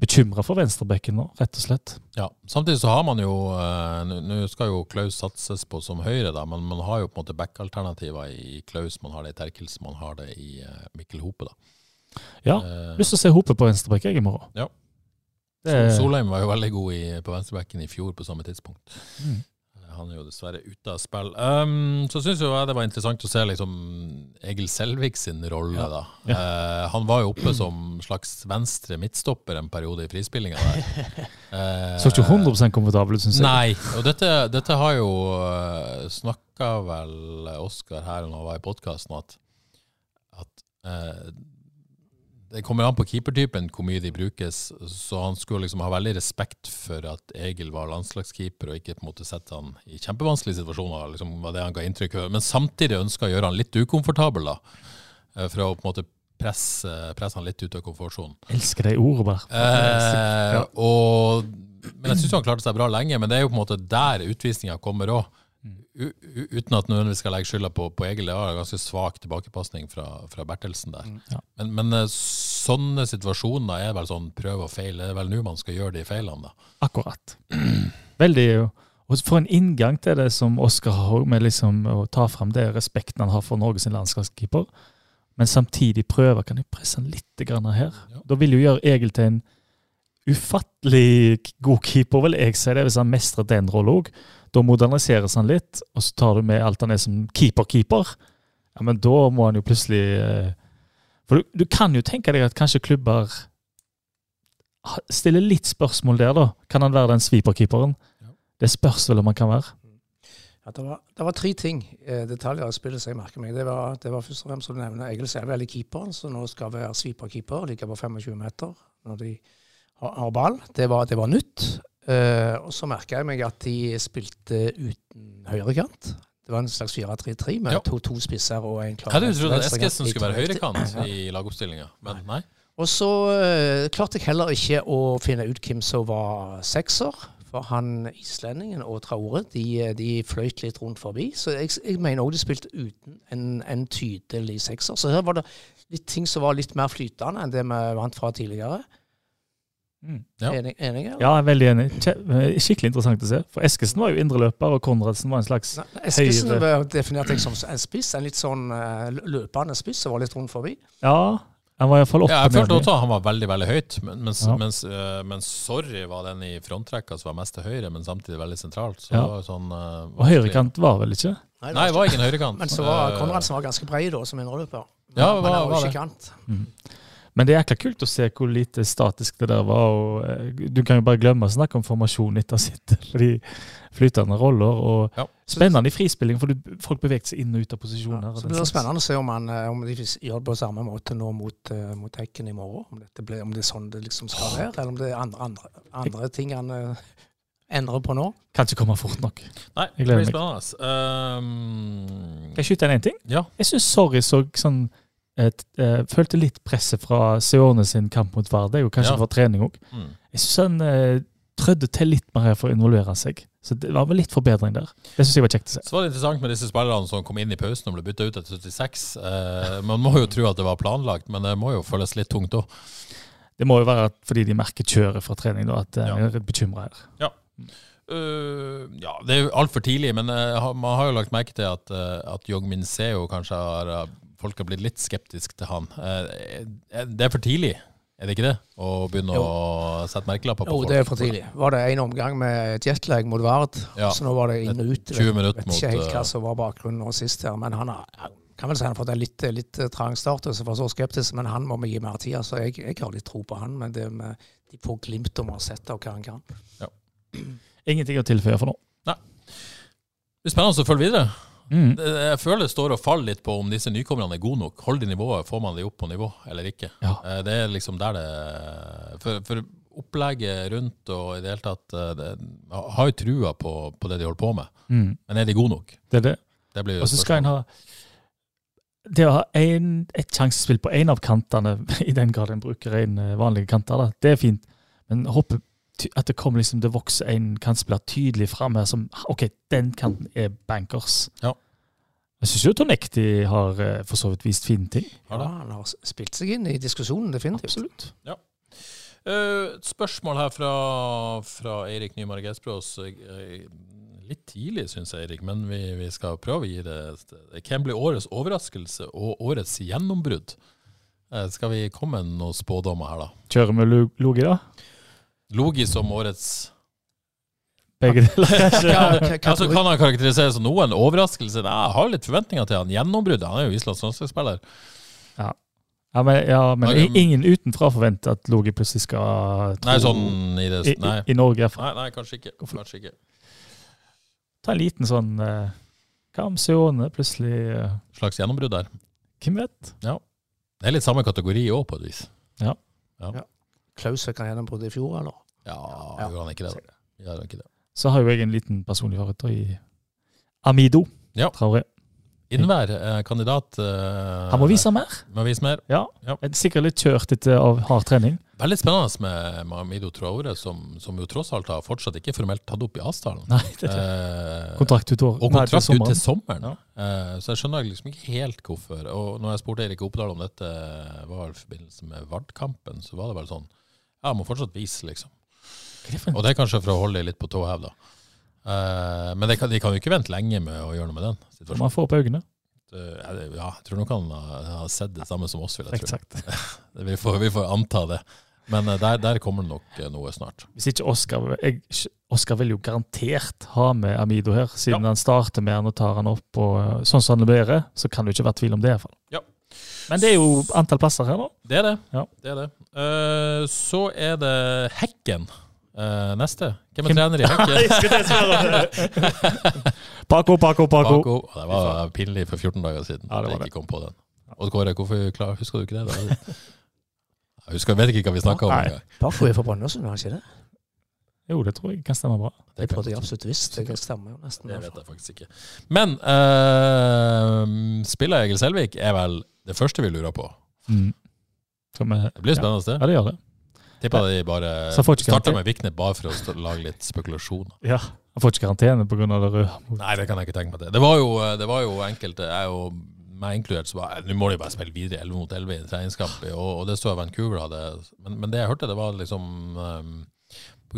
bekymra for venstrebekken nå, rett og slett. Ja, Samtidig så har man jo eh, Nå skal jo Klaus satses på som høyre, da, men man har jo på en måte back-alternativer i Klaus. Man har det i Terkels, man har det i eh, Mikkel Hope. da. Ja. Eh, Lyst til å se Hope på venstrebekk i morgen. Ja. Det Solheim var jo veldig god i, på venstrebekken i fjor på samme tidspunkt. Mm. Eh, Han er jo dessverre ute av spill. Um, så syns jeg det var interessant å se liksom Egil Selvik sin rolle, da. Uh, han var jo oppe som slags venstre midtstopper en periode i frispillinga der. Eh, Så ikke 100 komfortabel ut, syns jeg. Nei, og dette, dette har jo uh, snakka vel Oskar her når han var i podkasten, at, at eh, det kommer an på keepertypen hvor mye de brukes, så han skulle liksom ha veldig respekt for at Egil var landslagskeeper, og ikke på en måte sette han i kjempevanskelige situasjoner, liksom var det han ga inntrykk av. Men samtidig ønska å gjøre han litt ukomfortabel, da, eh, for å på en måte presse, presse han litt ut av komfortsonen. Elsker de ordene bare. Eh, Ja. og, men jeg syns han klarte seg bra lenge. Men det er jo på en måte der utvisninga kommer òg. Uten at nødvendigvis skal legge skylda på, på Egil. Det var en ganske svak tilbakepasning fra, fra Bertelsen der. Ja. Men, men eh, sånne situasjoner er vel sånn prøv og feil. Det er vel nå man skal gjøre de feilene, da. Akkurat. Veldig Og for en inngang til det som Oskar har, med liksom å ta fram det respekten han har for Norges landslagskeeper, men samtidig prøve Kan jeg presse han litt grann her? Ja. Da vil jo gjøre Egil til en ufattelig god keeper, vil jeg si det, hvis han mestrer den rollen òg. Da moderniseres han litt, og så tar du med alt han er som keeper-keeper. Ja, men da må han jo plutselig eh, For du, du kan jo tenke deg at kanskje klubber stiller litt spørsmål der, da. Kan han være den sweeper-keeperen? Ja. Det spørs vel om han kan være. Ja, det, var, det var tre ting, eh, detaljer av spillet som jeg merker meg. Det var, det var først og fremst som du nevner, Egil Selve, er keeperen, som nå skal være sweeper-keeper, ligge på 25 meter når de har, har ball. Det var, det var nytt. Eh, og så merka jeg meg at de spilte uten høyrekant. Det var en slags 4-3-3 med Ja. to, to spisser og en klar Jeg hadde trodd at. Eskesen skulle være høyrekant ja. i lagoppstillinga, men nei. Og så uh, klarte jeg heller ikke å finne ut hvem som var sekser. For han islendingen og Traore de, de fløyt litt rundt forbi. Så jeg, jeg mener òg de spilte uten en, en tydelig sekser. Så her var det litt ting som var litt mer flytende enn det vi vant fra tidligere. Ja. Enig, enig eller? Ja, jeg er veldig enig. Eh, Skikkelig interessant å se. For Eskesen var jo indreløper, og Konradsen var en slags Nei, Eskesen Høyre. var definert jeg som en spiss. En litt sånn eh, løpende spiss som var litt rundt forbi. Ja, han var iallfall oppe Ja, jeg følte også han var veldig veldig høyt, men, mens, Ja. mens, øh, mens Sorry var den i frontrekka som var mest til høyre, men samtidig veldig sentralt. Så Ja. det var sånn uh, Og høyrekant var vel ikke? Nei, Nei, det var en høyrekant. Men så var Eh, Konradsen var ganske bred da, som indreløper. Ja, Men var- han var var ikke kant. Men det er jækla kult å se hvor lite statisk det der var. og eh, Du kan jo bare glemme å snakke om formasjon etter sitt. Fordi flytende roller og Ja. spennende i frispilling, for du, folk beveget seg inn og ut av posisjoner. Ja, så blir det spennende å se om, han, eh, om de gjør det på samme måte nå mot, eh, mot Hekken i morgen. Om, dette blir, om det er sånn det liksom skal være, eller om det er andre, andre, andre ting han endrer på nå. Kan ikke komme fort nok. Nei, Jeg det gleder blir meg. Um, Kan jeg skyte inn én ting? ja. Jeg syns Sorry så sånn et, eh, Følte litt presset fra Seone sin kamp mot Vard. Og kanskje Ja. var trening òg. Mm. Jeg syns han eh, trødde til litt mer her for å involvere seg. Så det var vel litt forbedring der. Det syns jeg var kjekt å se. Så var det interessant med disse spillerne som kom inn i pausen og ble bytta ut etter 76. Eh, man må jo tro at det var planlagt, men det må jo føles litt tungt òg. Det må jo være at fordi de merker kjøret fra trening, da, at jeg Ja. er bekymra her. Uh, ja, det er jo altfor tidlig, men ha- man har jo lagt merke til at, uh, at Jong Min Seo kanskje har uh, Folk har blitt litt skeptiske til han. Eh, det er for tidlig, er det ikke det? Å begynne Jo. å sette merkelapper på Jo, folk? det er for tidlig. Var det en omgang med jetlag mot Vard, Ja. så nå var det inn og ut. 20 minutter vet mot, ikke helt eh, hva som var bakgrunnen nå sist her, men han har kan vel si han har fått en litt, litt eh, trang start, og så var så skeptisk, men han må vi gi mer tid. Så jeg, jeg har litt tro på han, men det med de få glimt om å ha sett av hva han kan. Ingenting å tilføye for nå. Det blir spennende å følge videre. Mm. Jeg føler det står og faller litt på om disse nykommerne er gode nok. Holder de nivået, får man de opp på nivå eller ikke? Ja. Eh, Det er liksom der det For, for opplegget rundt og i det hele tatt eh, det, har jo trua på, på det de holder på med, Mm. men er de gode nok? Det er det. Det blir jo Og så skal en ha Det å ha en, et sjansespill på én av kantene, i den grad en bruker en vanlig vanlige kanter, da, det er fint. Men ty- at det kommer liksom, det vokser en kantspiller tydelig fram her som OK, den kanten er bankers. Ja. Jeg syns jo Tonekti har eh, for så vidt vist fine ting. Ja, han har spilt seg inn i diskusjonen, definitivt. Absolutt. Ja. Et spørsmål her fra, fra Eirik Nymark Esprås. Eh, Litt tidlig, syns jeg, Eirik, men vi, vi skal prøve å gi det Hvem blir årets overraskelse og årets gjennombrudd? Eh, Skal vi komme med noen spådommer her, da? Kjører vi Lo- Logi, da? Logi som årets Begge deler? Ja, Altså, Kan han karakteriseres som noe? En overraskelse? Nei, jeg har litt forventninger til han. Gjennombruddet. Han er jo Islands landslagsspiller. Ja, men, ja, men Nei, ingen utenfra forventer at Logi plutselig skal tro Nei, sånn i det Nei, i, i Norge. nei, nei kanskje ikke. Kanskje ikke. Ta en liten sånn eh, Hva om Seone plutselig eh, Slags gjennombrudd der. Hvem vet? Ja. Det er litt samme kategori òg, på et vis. Klaus fikk han gjennombrudd i fjor, eller? Ja, Ja. gjør han ikke det? da? Gjør han ikke det? Så har jo jeg en liten personlig favoritt i Amido. Ja. Traoré. Innvær eh, kandidat eh, Han må vise mer. Må vise mer. Ja. Ja. Er Sikkert litt kjørt etter av hard trening. Veldig spennende med Amido Traore, som, som jo tross alt har fortsatt ikke formelt tatt opp i avtalen. Nei, det er Eh, kontrakt ut år. og nei, til kontrakt ut til sommeren. Ja. Eh, så jeg skjønner liksom ikke helt hvorfor. Og når jeg spurte Erik Opedal om dette var i forbindelse med Vard-kampen, så var det vel sånn Ja, må fortsatt vise, liksom. Og det er kanskje for å holde litt på tå hev, da. Eh, men kan, de kan jo ikke vente lenge med å gjøre noe med den situasjonen. Man får opp øynene, Eh, ja, det- ja, jeg tror nok han har, sett det samme som oss, vil jeg tro. Vi får, vi får anta det. Men eh, der, der kommer det nok eh, noe snart. Hvis ikke Oskar jeg, Oskar vil jo garantert ha med Amido her, siden han starter med han og tar han opp. og Sånn som han leverer, så kan det jo ikke være tvil om det. i hvert fall. Ja. Men det er jo antall plasser her, da. Det er det. Ja. det, er det. Eh, så er det Hekken uh, neste. Hvem er trener i Hekken? Paco, Paco, Paco. Paco. Det var pinlig for 14 dager siden Ja, det at var jeg det. ikke kom på den. Odd Kåre, hvorfor klar, husker du ikke det? da? Jeg husker, vet ikke hva vi snakka om. Paco er fra Brønnøysund, er han ikke det? Jo, det tror jeg kan stemme bra. Det trodde jeg absolutt visst. Det stemmer jo nesten. Det vet jeg faktisk ikke. Men uh, spiller Egil Selvik er vel det første vi lurer på. Mm. Er, Det blir spennende. Ja, det. gjør det. Tipper de bare starter med Viknet bare for å lage litt spekulasjoner. Ja. Han får ikke karantene pga. det røde. Nei, det kan jeg ikke tenke meg Det Det var jo, det var jo enkelte, jeg og meg inkludert, så var nå må de bare spille videre 11 mot 11 i en treningskamp, og, og det så jeg Vancouver hadde. Men, men det jeg hørte, det var liksom um,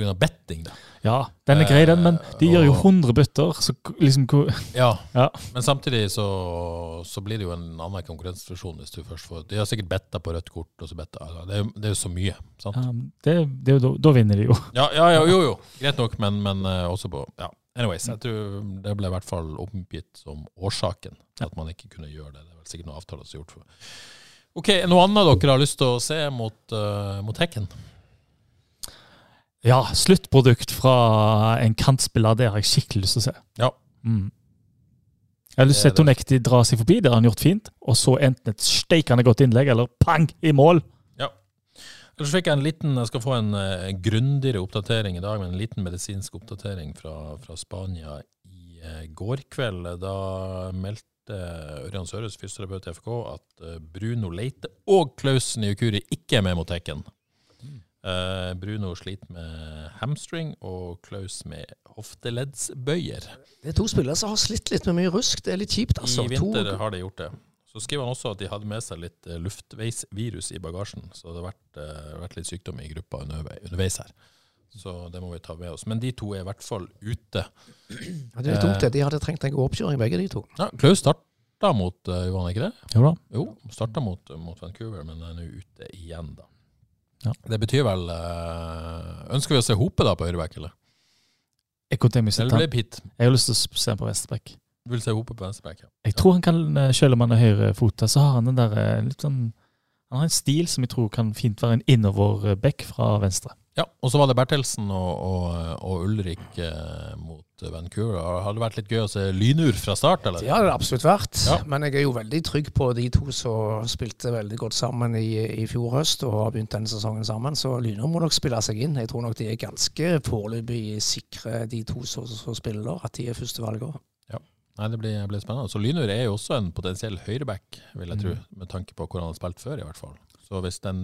av betting, da. Ja, den er grei, den, men de gjør jo 100 bytter. Så liksom Ja, Ja. men samtidig så, så blir det jo en annen konkurransesituasjon hvis du først får De har sikkert betta på rødt kort, og så betta altså, det, er det er jo så mye, sant? ja, det, det da, da vinner de jo. Ja, ja, ja jo, jo. Greit nok, men, men eh, også på Ja. Anyways, jeg tror det ble i hvert fall oppgitt som årsaken til at man ikke kunne gjøre det. Det er vel sikkert noen avtaler som er gjort for Ok, Noe annet dere har lyst til å se mot, uh, mot Hekken? Ja, sluttprodukt fra en kantspiller, det har jeg skikkelig lyst til å se. Ja. Mm. Jeg har lyst til å se. Tonekti dra seg forbi, det har han gjort fint. Og så enten et steikende godt innlegg, eller pang, i mål! Ja. Ellers fikk jeg en liten, jeg skal få en uh, grundigere oppdatering i dag, men en liten medisinsk oppdatering fra, fra Spania i uh, går kveld. Da meldte Ørjan Søres, fysioterapeut i FK, at eh, Bruno Leite og Klaus Nyukuri ikke er med mot Hekken. Eh, Bruno sliter med hamstring, og Klaus med hofteleddsbøyer. Det er to spillere som har slitt litt med mye rusk. Det er litt kjipt, altså. I vinter To, har de gjort det. Så skriver han også at de hadde med seg litt eh, luftveisvirus i bagasjen. Så det har vært, uh, vært litt sykdom i gruppa underveis her. Så det må vi ta med oss. Men de to er i hvert fall ute. ja, det er litt dumt, det. De hadde trengt en god oppkjøring, begge de to. Ja, Klaus starta mot uh, Johan, ikke det? Jo da. Jo, starta mot, mot Vancouver, men er nå ute igjen, da. Ja. Det betyr vel eh, Ønsker vi å se Hope da på høyreback, eller? Jeg, Eller jeg har lyst til å se ham på venstreback. Du vil se Hope på venstreback, ja. Jeg tror han kan, eh, selv om han er høyrefota, så har han den der eh, litt sånn Han har en stil som jeg tror kan fint være en innoverback fra venstre. Ja, og så var det Bertelsen og, og, og Ulrik eh, mot Vancouver. Har det vært litt gøy å se lynur fra start, eller? Det har det absolutt vært. Ja. Men jeg er jo veldig trygg på de to som spilte veldig godt sammen i, i fjor høst og har begynt denne sesongen sammen. Så Lynur må nok spille seg inn. Jeg tror nok de er ganske foreløpig sikre, de to som som spiller, at de er førstevalget. Nei, det blir, blir spennende. Så Lynur er jo også en potensiell høyreback, vil jeg tro, Mm. med tanke på hvor han har spilt før, i hvert fall. Så hvis den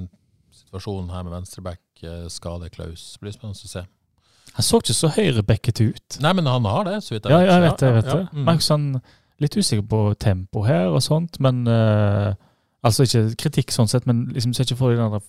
situasjonen her med venstreback skade skader Klaus, blir spennende å se. Han så ikke så høyrebacket ut. Nei, men han har det, så vidt jeg Ja, jeg vet det. jeg vet ja, det. mm. Sånn, litt usikker på tempo her og sånt, men uh, Altså ikke kritikk sånn sett, men liksom ser ikke for deg den der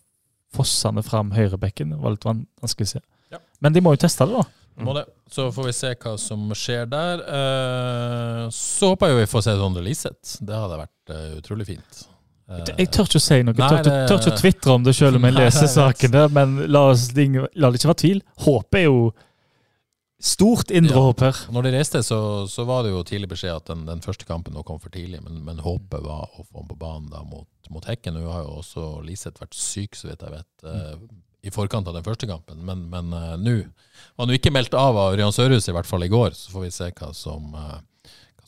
fossende fram høyrebekken. Det var litt vanskelig å se. Ja. Men de må jo teste det, da. Må det. Så får vi se hva som skjer der. Uh, så håper jeg vi får se Sondre Liseth. Det hadde vært uh, utrolig fint. Jeg tør ikke å si noe. Jeg tør, ikke- det- tør ikke å tvitre om det selv om jeg leser sakene, men la, oss, la det ikke være tvil. Håpet er jo stort indre Ja. håp her. Når de reiste, så, så var det jo tidlig beskjed at den, den første kampen nå kom for tidlig, men, men håpet var å få ham på banen da mot, mot Hekken. Hun har jo også Liseth vært syk, så vidt jeg vet, Mm i forkant av den første kampen. Men, men eh, nå var jo ikke meldt av av Ørjan Sørhus, i hvert fall i går. Så får vi se hva som, eh,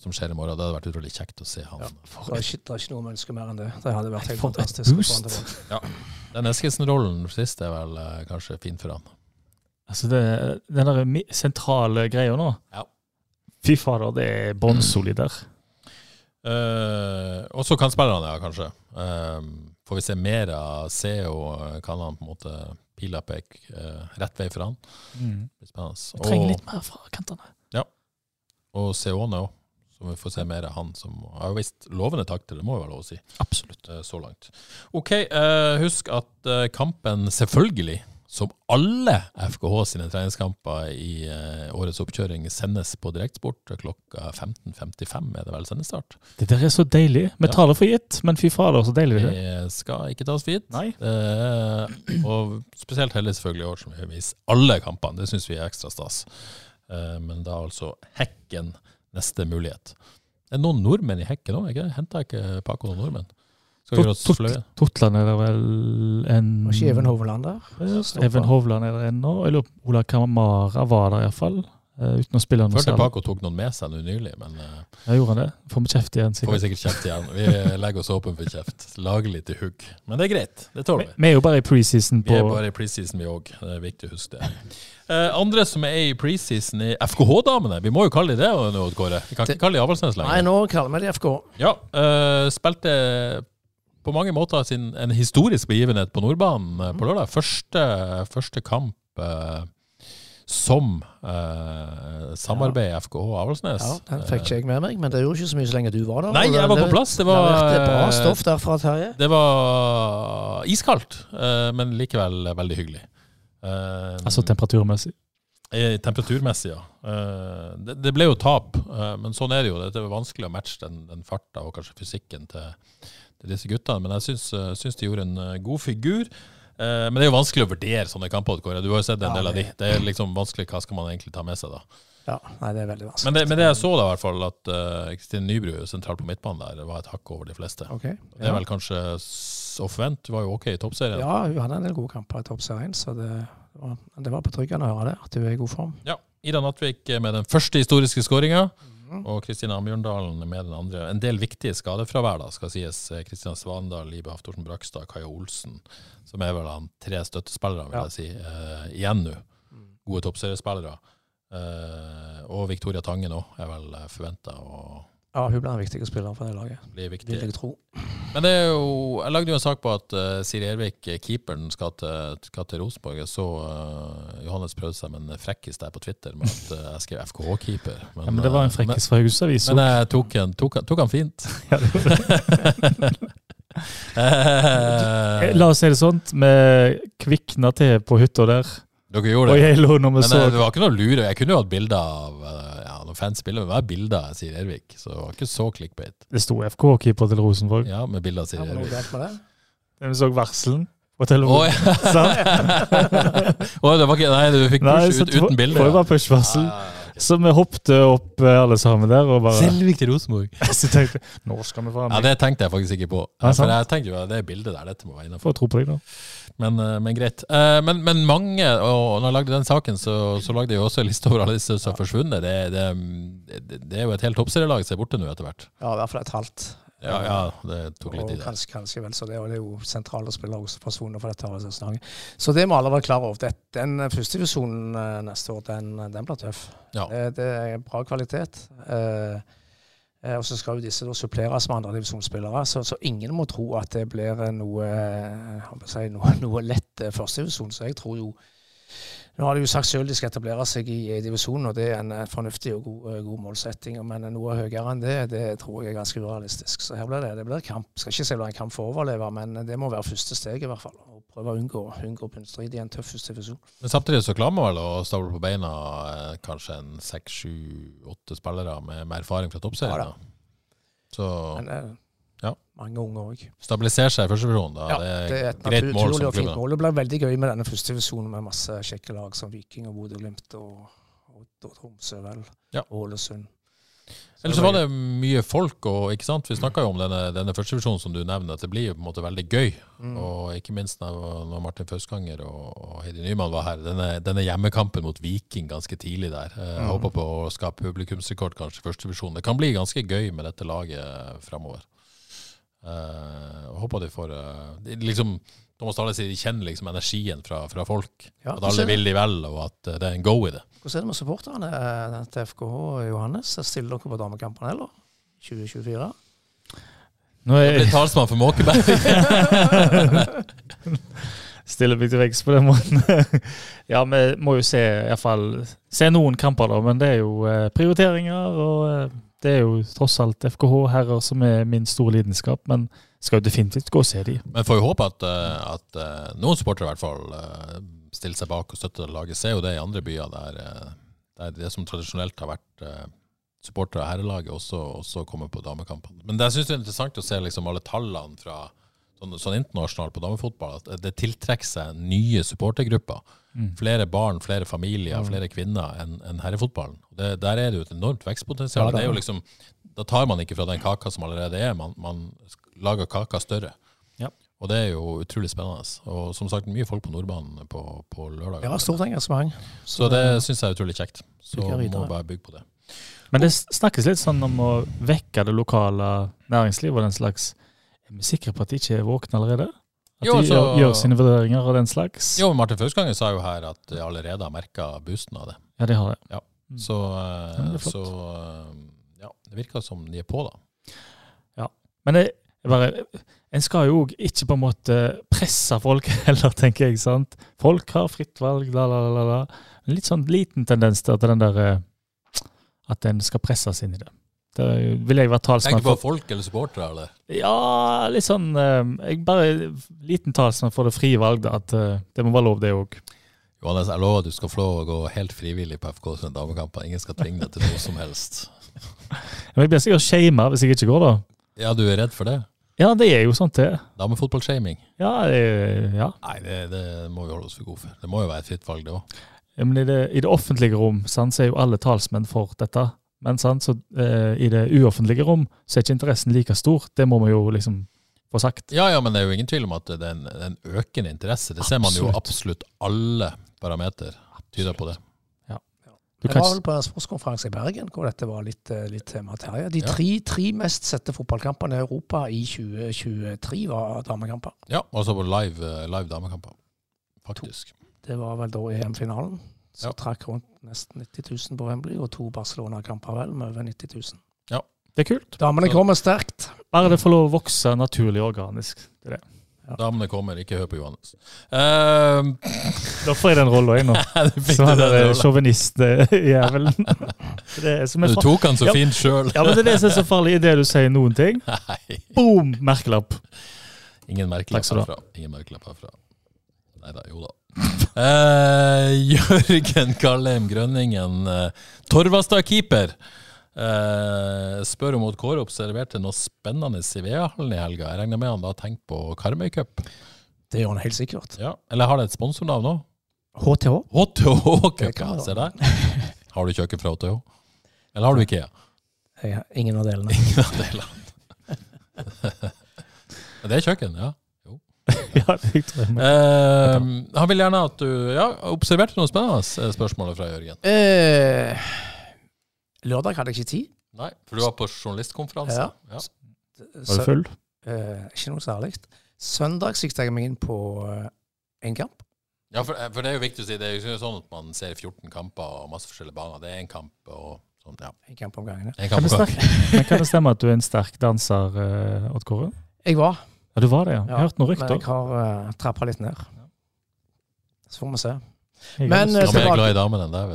som skjer i morgen. Det hadde vært utrolig kjekt å se han. Det er ikke, det er ikke noe vi ønsker mer enn det. Det hadde vært helt For fantastisk. han. Den Eskilsen-rollen sist er vel eh, kanskje fin for han. Altså det, Den der sentrale greia nå Ja. Fy fader, det er bånnsolid der. Uh, også kantspillerne, ja, kanskje. Eh, får vi se mer av CEO? eh, Kan han på en måte pila peke eh, rett vei for han? Mm. Spennende. Vi trenger Og- litt mer fra kantene. Og Seone òg, så vi får se mer av han som har vist lovende takter, det må jo være lov å si, Absolutt. eh, så langt. OK, eh, husk at eh, kampen selvfølgelig, som alle FKH sine treningskamper i årets oppkjøring, sendes på direktsport klokka 15.55 er det vel sendestart. Det der er så deilig. Vi Ja. tar det for gitt, men fy fader, så deilig det er. Det skal ikke tas for gitt. Nei. Eh, og spesielt heldig selvfølgelig i år, som vi viser alle kampene. Det syns vi er ekstra stas. Eh, men da altså Hekken neste mulighet. Det er noen nordmenn i Hekken òg, ikke? Henta ikke Paco noen nordmenn? Totland er det vel en Var ikke Even Hovland der? Even Hovland er det ennå. Jeg lurer på Ola Kamara var der iallfall. Uh, uten å spille noe Førte særlig. Paco tok noen med seg nå nylig, men uh, Ja, gjorde han det? Får vi kjeft igjen, sikkert. får vi sikkert. kjeft igjen. Vi legger oss åpen for kjeft. Lager litt i hugg. Men det er greit. Det tåler vi. vi er jo bare i preseason Vi er bare i preseason, vi òg. Det er viktig å huske det. Uh, andre som er i preseason, er FKH-damene. Vi må jo kalle de det nå, Kåre. Vi kan ikke kalle de Avaldsnes Nei, nå kaller vi dem FK. Ja, Uh, spilte på mange måter sin, en historisk begivenhet på Nordbanen eh, på lørdag. Første, første kamp eh, som eh, samarbeid FKH Avaldsnes. Ja, Den fikk ikke jeg med meg, men det gjorde ikke så mye så lenge du var der. Nei, jeg var på det- plass. Det var, bra stoff derfra, Terje. Det var iskaldt, eh, men likevel veldig hyggelig. Eh, Altså temperaturmessig. Eh, Temperaturmessig, ja. Eh, Det, det ble jo tap, men sånn er det jo. Det er vanskelig å matche den, den farta og kanskje fysikken til, til disse guttene. Men jeg syns, syns de gjorde en god figur. Eh, Men det er jo vanskelig å vurdere sånne kamper. Kåre. Du har jo sett en Ja, del av de. det- Det er liksom vanskelig. Hva skal man egentlig ta med seg da? Ja, nei, det er veldig vanskelig. Men det, men det jeg så, da i hvert fall, at eh, Kristine Nybru sentralt på midtbanen der var et hakk over de fleste. Ok, Det er vel kanskje å forvente. Du var jo OK i toppserien. ja, hun hadde en del gode kamper i Toppserien, så det var, det var betryggende å høre det, at hun er i god form. Ja. Ida Nattvik med den første historiske skåringa. Mhm. Og Kristina Amjørndalen med den andre. En del viktige skadefravær, da, skal sies. Kristina Svandal, Libe Haftorsen Brakstad, Kaja Olsen. Som er vel han tre støttespillere, vil jeg si, eh, igjen nå. Gode toppseriespillere. Eh, og Victoria Tangen òg er vel forventa å Ja, hun ble en viktig spiller for det laget, bli vil viktig. jeg tro. Men det er jo Jeg lagde jo en sak på at uh, Siri Ervik, eh, keeperen, skal til, skal til Rosenborg. Jeg så uh, Johannes prøvde seg med en frekkis der på Twitter med at uh, jeg skrev FKH-keeper. Ja, men det var en frekkis fra Husavis. Men, men jeg tok, en, tok, han- tok han fint. Ja, det La oss si det sånt, vi kvikna til på hytta der. Dere gjorde det. Og jeg lå når vi Men så Men det var ikke noe lure. Jeg kunne jo hatt bilder av noen fans bilder, men hva er bilder av Siri Ervik. Så det var ikke så clickbait. Det sto FK-keeper til Rosenborg. Ja, med bilder av Siri var Ervik. Vi så varselen på telefonen. Oh, ja. oh, det var ikke, nei, du fikk push nei, ut, uten bilde. Får var bare push-varsel. Ah, ja. Så vi hoppet opp eh, alle sammen der og bare Selvik til Rosenborg. Så tenkte jeg, nå skal vi faen Ja, det tenkte jeg faktisk ikke på. Ja. For jeg tenkte jo det bildet der, dette må være innafor. Tro på deg, da. Men, eh, men greit. Eh, Men, men mange, og når jeg lagde den saken, så, så lagde jeg jo også en liste over alle disse som har forsvunnet. Det, det, det, det er jo et helt toppserielag som er borte nå etter hvert. Ja, i hvert fall et halvt. Ja, ja, det tok litt tid. Og kanskje, kanskje vel så det, og det er jo sentrale spillere også forsvunnet fra dette Avaldsnes-laget. Så det må alle være klar over. Den førstedivisjonen neste år, den, den blir tøff. Ja. Det, det er bra kvalitet. Eh, eh, og så skal jo disse da suppleres med andredivisjonsspillere, så, så ingen må tro at det blir noe, eh, si, noe, noe lett første førstedivisjon. Så jeg tror jo Nå har de jo sagt selv de skal etablere seg i, i divisjonen, og det er en eh, fornuftig og god, eh, god målsetting. Men noe høyere enn det, det tror jeg er ganske urealistisk. Så her blir det, det blir kamp. Skal ikke si det blir en kamp for å overleve, men det må være første steg i hvert fall. Og prøve å unngå, unngå bunnstrid i en tøff første divisjon. Men samtidig så klarer man vel å stable på beina eh, kanskje en seks, sju, åtte spillere med, med erfaring fra toppserien. Ja, da. så Men eh. Mange unge òg. Stabilisere seg i første divisjon, da. Ja, det er, et greit mål naturlig som og fint klubben. mål. Det blir veldig gøy med denne første divisjonen med masse kjekke lag som Viking og Bodø-Glimt og, og, og Tromsø, vel. Ja. Og Ålesund. Ellers så var det mye folk, og ikke sant? vi snakka jo om denne, denne første divisjonen som du nevner, at det blir jo på en måte veldig gøy. Mm. Og ikke minst når, Martin Fauskanger og, Heidi Nyman var her. Denne, denne hjemmekampen mot Viking ganske tidlig der. Eh, Jeg Mm. håper på å skape publikumsrekord kanskje i første divisjon. Det kan bli ganske gøy med dette laget framover. Eh, jeg håper de får eh, de, liksom, Thomas Dahle sier de kjenner liksom energien fra, fra folk. Ja, at alle vil de vel, og at eh, det er en go i det. Hvordan er det med supporterne til FKH Johannes? Stiller dere på damekampene heller? 2024? Nå Jeg er blir talsmann for Måkeberg. Stille meg til veggs på den måten. ja, vi må jo se i hvert fall se noen kamper, da. Men det er jo eh, prioriteringer, og eh, det er jo tross alt FKH herrer som er min store lidenskap. Men skal jo definitivt gå og se de. Men får jo håpe at, eh, at eh, noen supportere i hvert fall eh, stiller seg bak og støtter laget. Ser jo det i andre byer der, der det som tradisjonelt har vært supportere av herrelaget, også, også kommer på damekampene. Men det synes jeg er interessant å se liksom alle tallene fra sånn, sånn internasjonalt på damefotball, at det tiltrekker seg nye supportergrupper. Mm. Flere barn, flere familier, Mm. flere kvinner enn en herrefotballen. Det, der er det jo et enormt vekstpotensial. Ja, det jo liksom, da tar man ikke fra den kaka som allerede er, man, man lager kaka større. Ja. Og det er jo utrolig spennende. Og som sagt, mye folk på Nordbanen på, på lørdag. Ja, stort engasjement. Så det syns jeg er utrolig kjekt. Så må vi må bare bygge på det. Men det snakkes litt sånn om å vekke det lokale næringslivet og den slags. Er vi sikre på at de ikke er våkne allerede? At Jo, de så, gjør, gjør sine vurderinger og den slags? Jo, Martin Fauskanger sa jo her at de allerede har merka boosten av det. Ja, de har det. Ja. Så, mm. Det så eh, ja, det virker som de er på, da. Ja. Men det, bare, en skal jo ikke på en måte presse folk heller, tenker jeg. sant? Folk har fritt valg, la, la, la, la. En litt sånn liten tendens til at den der eh, At en skal presses inn i det. Det vil jeg være talsmann Tenker på folk eller supportere, eller? Ja, litt sånn eh, Jeg bare liten talsmann for det frie valg, da. At eh, det må være lov, det òg. Johannes, jeg lover at du skal få lov å gå helt frivillig på FK sine damekamper. Ingen skal tvinge deg til noe som helst. Men jeg blir sikkert shama hvis jeg ikke går, da. Ja, du er redd for det? Ja, det er jo sånt, det. Damefotballshaming? Ja, det, ja. Nei, det, det må vi holde oss for gode for. Det må jo være et fritt valg, det òg. Ja, Men i det, i det offentlige rom sant, så er jo alle talsmenn for dette. Men sant, så, eh, i det uoffentlige rom så er ikke interessen like stor. Det må vi jo liksom få sagt. Ja, ja, men det er jo ingen tvil om at det er en, en økende interesse. Det ser man jo Absolutt. absolutt alle parameter tyder på det. Du Jeg var vel på en sportskonferanse i Bergen hvor dette var litt, eh, litt tema. Ja. De Ja. tre, tre mest sette fotballkampene i Europa i 2023 var damekamper. Ja, altså på live, eh, live damekamper. Faktisk. Det var vel da EM-finalen. Så Ja. trakk rundt nesten 90 000 på Wembley, og to Barcelona-kamper vel med over 90 000. det er kult. Damene Så- kommer sterkt. Bare det får lov å vokse naturlig og organisk. Det er det. Damene kommer, ikke hør på Johannes. Uh, Da får jeg den rolla, jeg nå. Som det han der sjåvinistjævelen. Det som Du tok han så Ja. fint sjøl. Ja, men det er det som er så farlig idet du sier noen ting. Nei. Boom! Merkelapp. Ingen merkelapp herfra. Ingen merkelapp herfra. Nei da, jo da. Eh, Jørgen Kallheim Grønningen, uh, Torvastad-keeper, uh, spør om Kåre observerte noe spennende i VA-hallen i helga. Jeg regner med han da tenker på Karmøy Cup. Det gjør han helt sikkert. Ja. Eller har det et sponsornavn òg? HTH. HTH Cup, ja. Se der. Har du kjøkken fra HTH? Eller har du IKEA? Jeg har ingen av delene. Ingen av delene. Det er kjøkken, ja. Ja, det tror jeg. Eh, han vil gjerne at du Ja, observerte noe spennende? spørsmål Spørsmålet fra Jørgen. Eh, lørdag hadde jeg ikke tid. Nei, for du var på journalistkonferanse? Ja. Ja. Var du full? Eh, ikke noe særlig. Søndag sikta jeg meg inn på eh, en kamp. Ja, for, for det er jo viktig å si, det er jo ikke sånn at man ser 14 kamper og masse forskjellige baner. Det er én kamp og sånn, ja. En kamp om gangen. En Kan kamp det, stemme at du er en sterk danser, uh, Odd Kåre? Jeg var, Ja, du var det, ja. Jeg har hørt noen men jeg har uh, trappa litt ned. Så får vi se. Men, eh, er tilbake-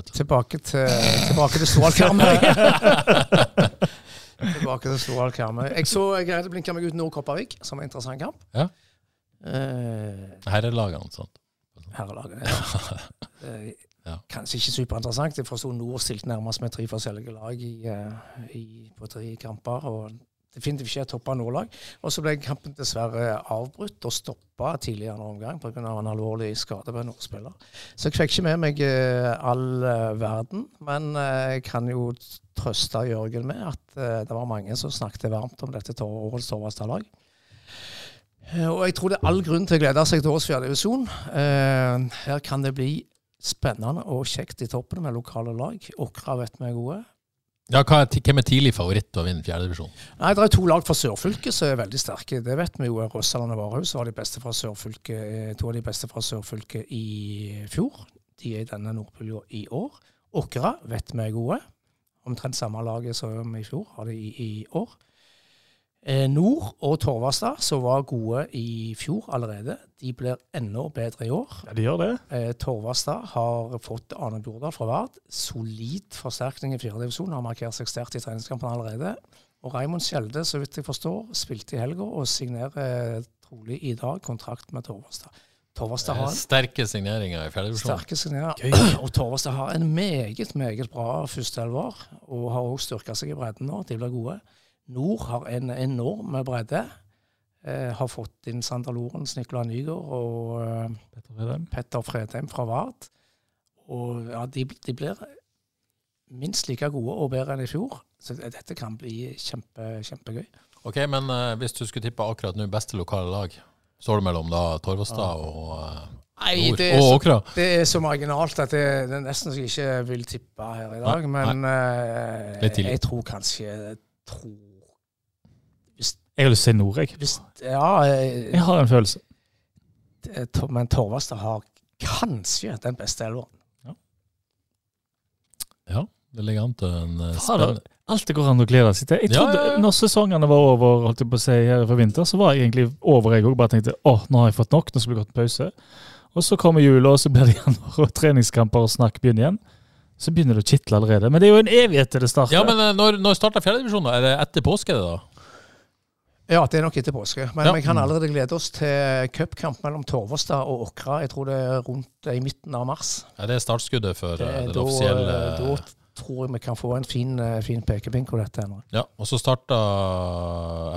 du. Tilbake til, tilbake til Stål Karmøy. tilbake til Stål Karmøy. Jeg så jeg greide å blinke meg ut Nord-Kopervik, som er en interessant kamp. Ja. Eh, Herrelagene, sant. Her Ja. Eh, Ja. Kanskje ikke superinteressant. Jeg forsto Nord stilte nærmest med tre forskjellige lag i, eh, i, på tre kamper. Og definitivt ikke et toppa nordlag. Og så ble kampen dessverre avbrutt og stoppa tidligere en omgang pga. en alvorlig skade på en nordspiller. Så jeg fikk ikke med meg eh, all eh, verden, men eh, jeg kan jo trøste Jørgen med at eh, det var mange som snakket varmt om dette årets Torvastad-lag. Eh, Og jeg tror det er all grunn til å glede seg til årets fjerde divisjon. her kan det bli spennende og kjekt i toppen med lokale lag. Åkra vet vi er gode. Ja, er, hvem er tidlig favoritt å vinne fjerdedivisjon? Det er to lag fra sørfylket som er veldig sterke. Det vet vi jo. Rossaland og Varhaus var de beste fra sørfylket, eh, to av de beste fra sørfylket i fjor. De er i denne nordpulja i år. Åkra vet vi er gode. Omtrent samme laget som i fjor, har de i, i år. Eh, Nord og Torvastad, som var gode i fjor allerede, de blir enda bedre i år. Ja, de gjør det. Eh, Torvastad har fått Arne Bjordal fra Vard. Solid forsterkning i fjerdedivisjon. Har markert seg sterkt i treningskampene allerede. Og Raymond Skjelde, så vidt jeg forstår, spilte i helga og signerer eh, trolig i dag kontrakt med Torvastad. Torvastad har en Sterke signeringer i fjerdedivisjon. sterke signeringer. Og Torvastad har en meget, meget bra førsteelver, og har også styrka seg i bredden nå. De blir gode. Nord har en enorm bredde. Eh, har fått inn Sander Lorentz, Nicolai Nygaard og eh, Petter Fredheim fra Vard. Og ja, de, de blir minst like gode og bedre enn i fjor. Så dette kan bli kjempe, kjempegøy. Ok, men eh, hvis du skulle tippe akkurat nå beste lokale lag, står det mellom da Torvastad og, eh, Nei, Nord det er, og så, Åkra? det er så marginalt at det, det er nesten så jeg ikke vil tippe her i dag. Nei, Men eh, Litt jeg tror kanskje jeg tror, Jeg har lyst til å si Nord, jeg. hvis, Ja, jeg, Jeg har en følelse. Tor- men Torvastad har kanskje den beste elveren. Ja, det ligger an til en eh, spennende alt det går an å glede seg til. Jeg trodde, ja, ja. Når sesongene var over, holdt jeg på å si, her for vinter, så var jeg egentlig over, jeg òg. Bare tenkte å, nå har jeg fått nok, nå skal det gå gått en pause. Og så kommer jula, og så blir det januar, og treningskamper og snakk begynner igjen. Så begynner det å kitle allerede. Men det er jo en evighet til det starter. Ja, men eh, når, når starter fjerdedivisjonen? Er det etter påske, det da? Ja, det er nok etter påske. Men Ja. vi kan allerede glede oss til cupkamp mellom Torvestad og Åkra. Jeg tror det er rundt i midten av mars. Ja, det er startskuddet for Det, eh, den da, offisielle da tror jeg vi kan få en fin, eh, fin pekepinn på dette. ennå. Ja, og så starta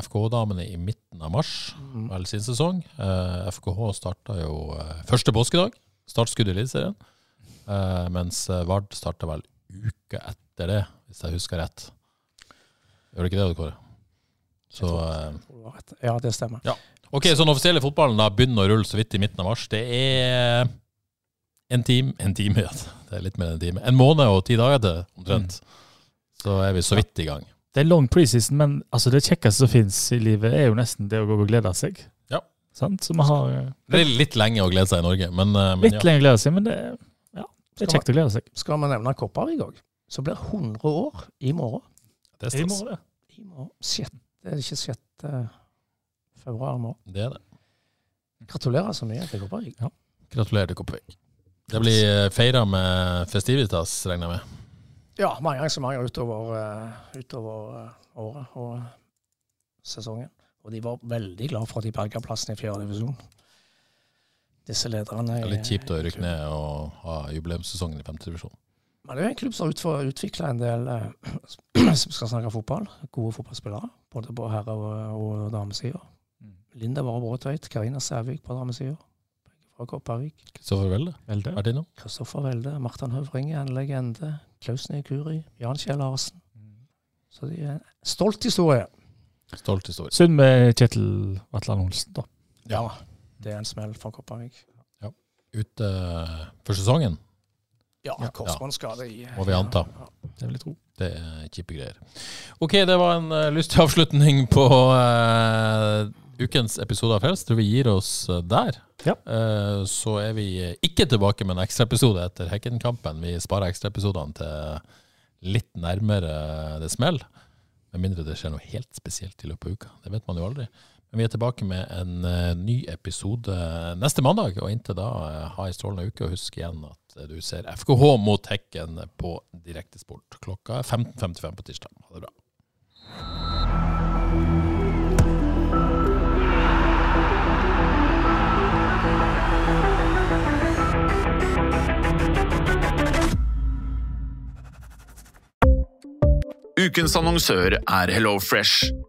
FKH-damene i midten av mars, Mm. vel sin sesong. Eh, FKH starta jo eh, første påskedag, startskudd i Eliteserien. Eh, mens eh, Vard starta vel uka etter det, hvis jeg husker rett. Gjør det ikke det, Kåre? Så eh, Tror har. Ja, det stemmer. Ok, så den offisielle fotballen da begynner å rulle så vidt i midten av mars. Det er en time En time, ja. Det er litt mer enn en time. En måned og ti dager til, omtrent. Så er vi så vidt i gang. Det er long preseason, men altså det kjekkeste som fins i livet, er jo nesten det å gå og glede seg. Ja. Sant? Så vi har eh, Det er litt lenge å glede seg i Norge, men, eh, men litt ja. lenge å glede seg, men det, ja, det er kjekt å glede seg. Skal vi nevne Kopervik òg, så blir 100 år i morgen. Det er I morgen, det. I morgen. Sjette, det er ikke 6. februar nå. Det er det. Gratulerer så mye til Kopervik. Gratulerer til Kopervik. Det blir feira med festivitas, regner jeg med. Ja, mange arrangementer utover, eh, utover eh, året og sesongen. Og de var veldig glad for at de berga plassen i fjerde divisjon. Disse lederne Det er litt kjipt å rykke ned og ha jubileumssesongen i femte divisjon. Men det er en klubb som har utvikla en del eh, som skal snakke fotball. Gode fotballspillere, både på herre- og, og damesida. Linda Vare Bråtveit, Karina Sævik på damesida. Fra Kopervik. Kristoffer Welde, Velde. Kristoffer Welde, Martin Høvringe, en legende. Klaus Nekuri. Jan Kjell Larsen. Så de er en stolt historie. Stolt historie. Synd med Kjetil Vatland Olsen, da. Ja, det er en smell for Kopervik. Ute for sesongen, Ja, korsbåndskade i må vi anta. Det vil jeg tro. Det er kjipe greier. Ok, det var en uh, lystig avslutning på uh, ukens episode av Frelst. Tror vi gir oss eh, der. Ja. Uh, så er vi ikke tilbake med en ekstraepisode etter Hekken-kampen. Vi sparer ekstraepisodene til litt nærmere det smell. Med mindre det skjer noe helt spesielt i løpet av uka. Det vet man jo aldri. Vi er tilbake med en eh, ny episode neste mandag. Og inntil da, eh, ha ei strålende uke. Og husk igjen at eh, du ser FKH mot Hekken på Direktesport klokka 15.55 på tirsdag. Ha det bra. Ukens annonsør er HelloFresh.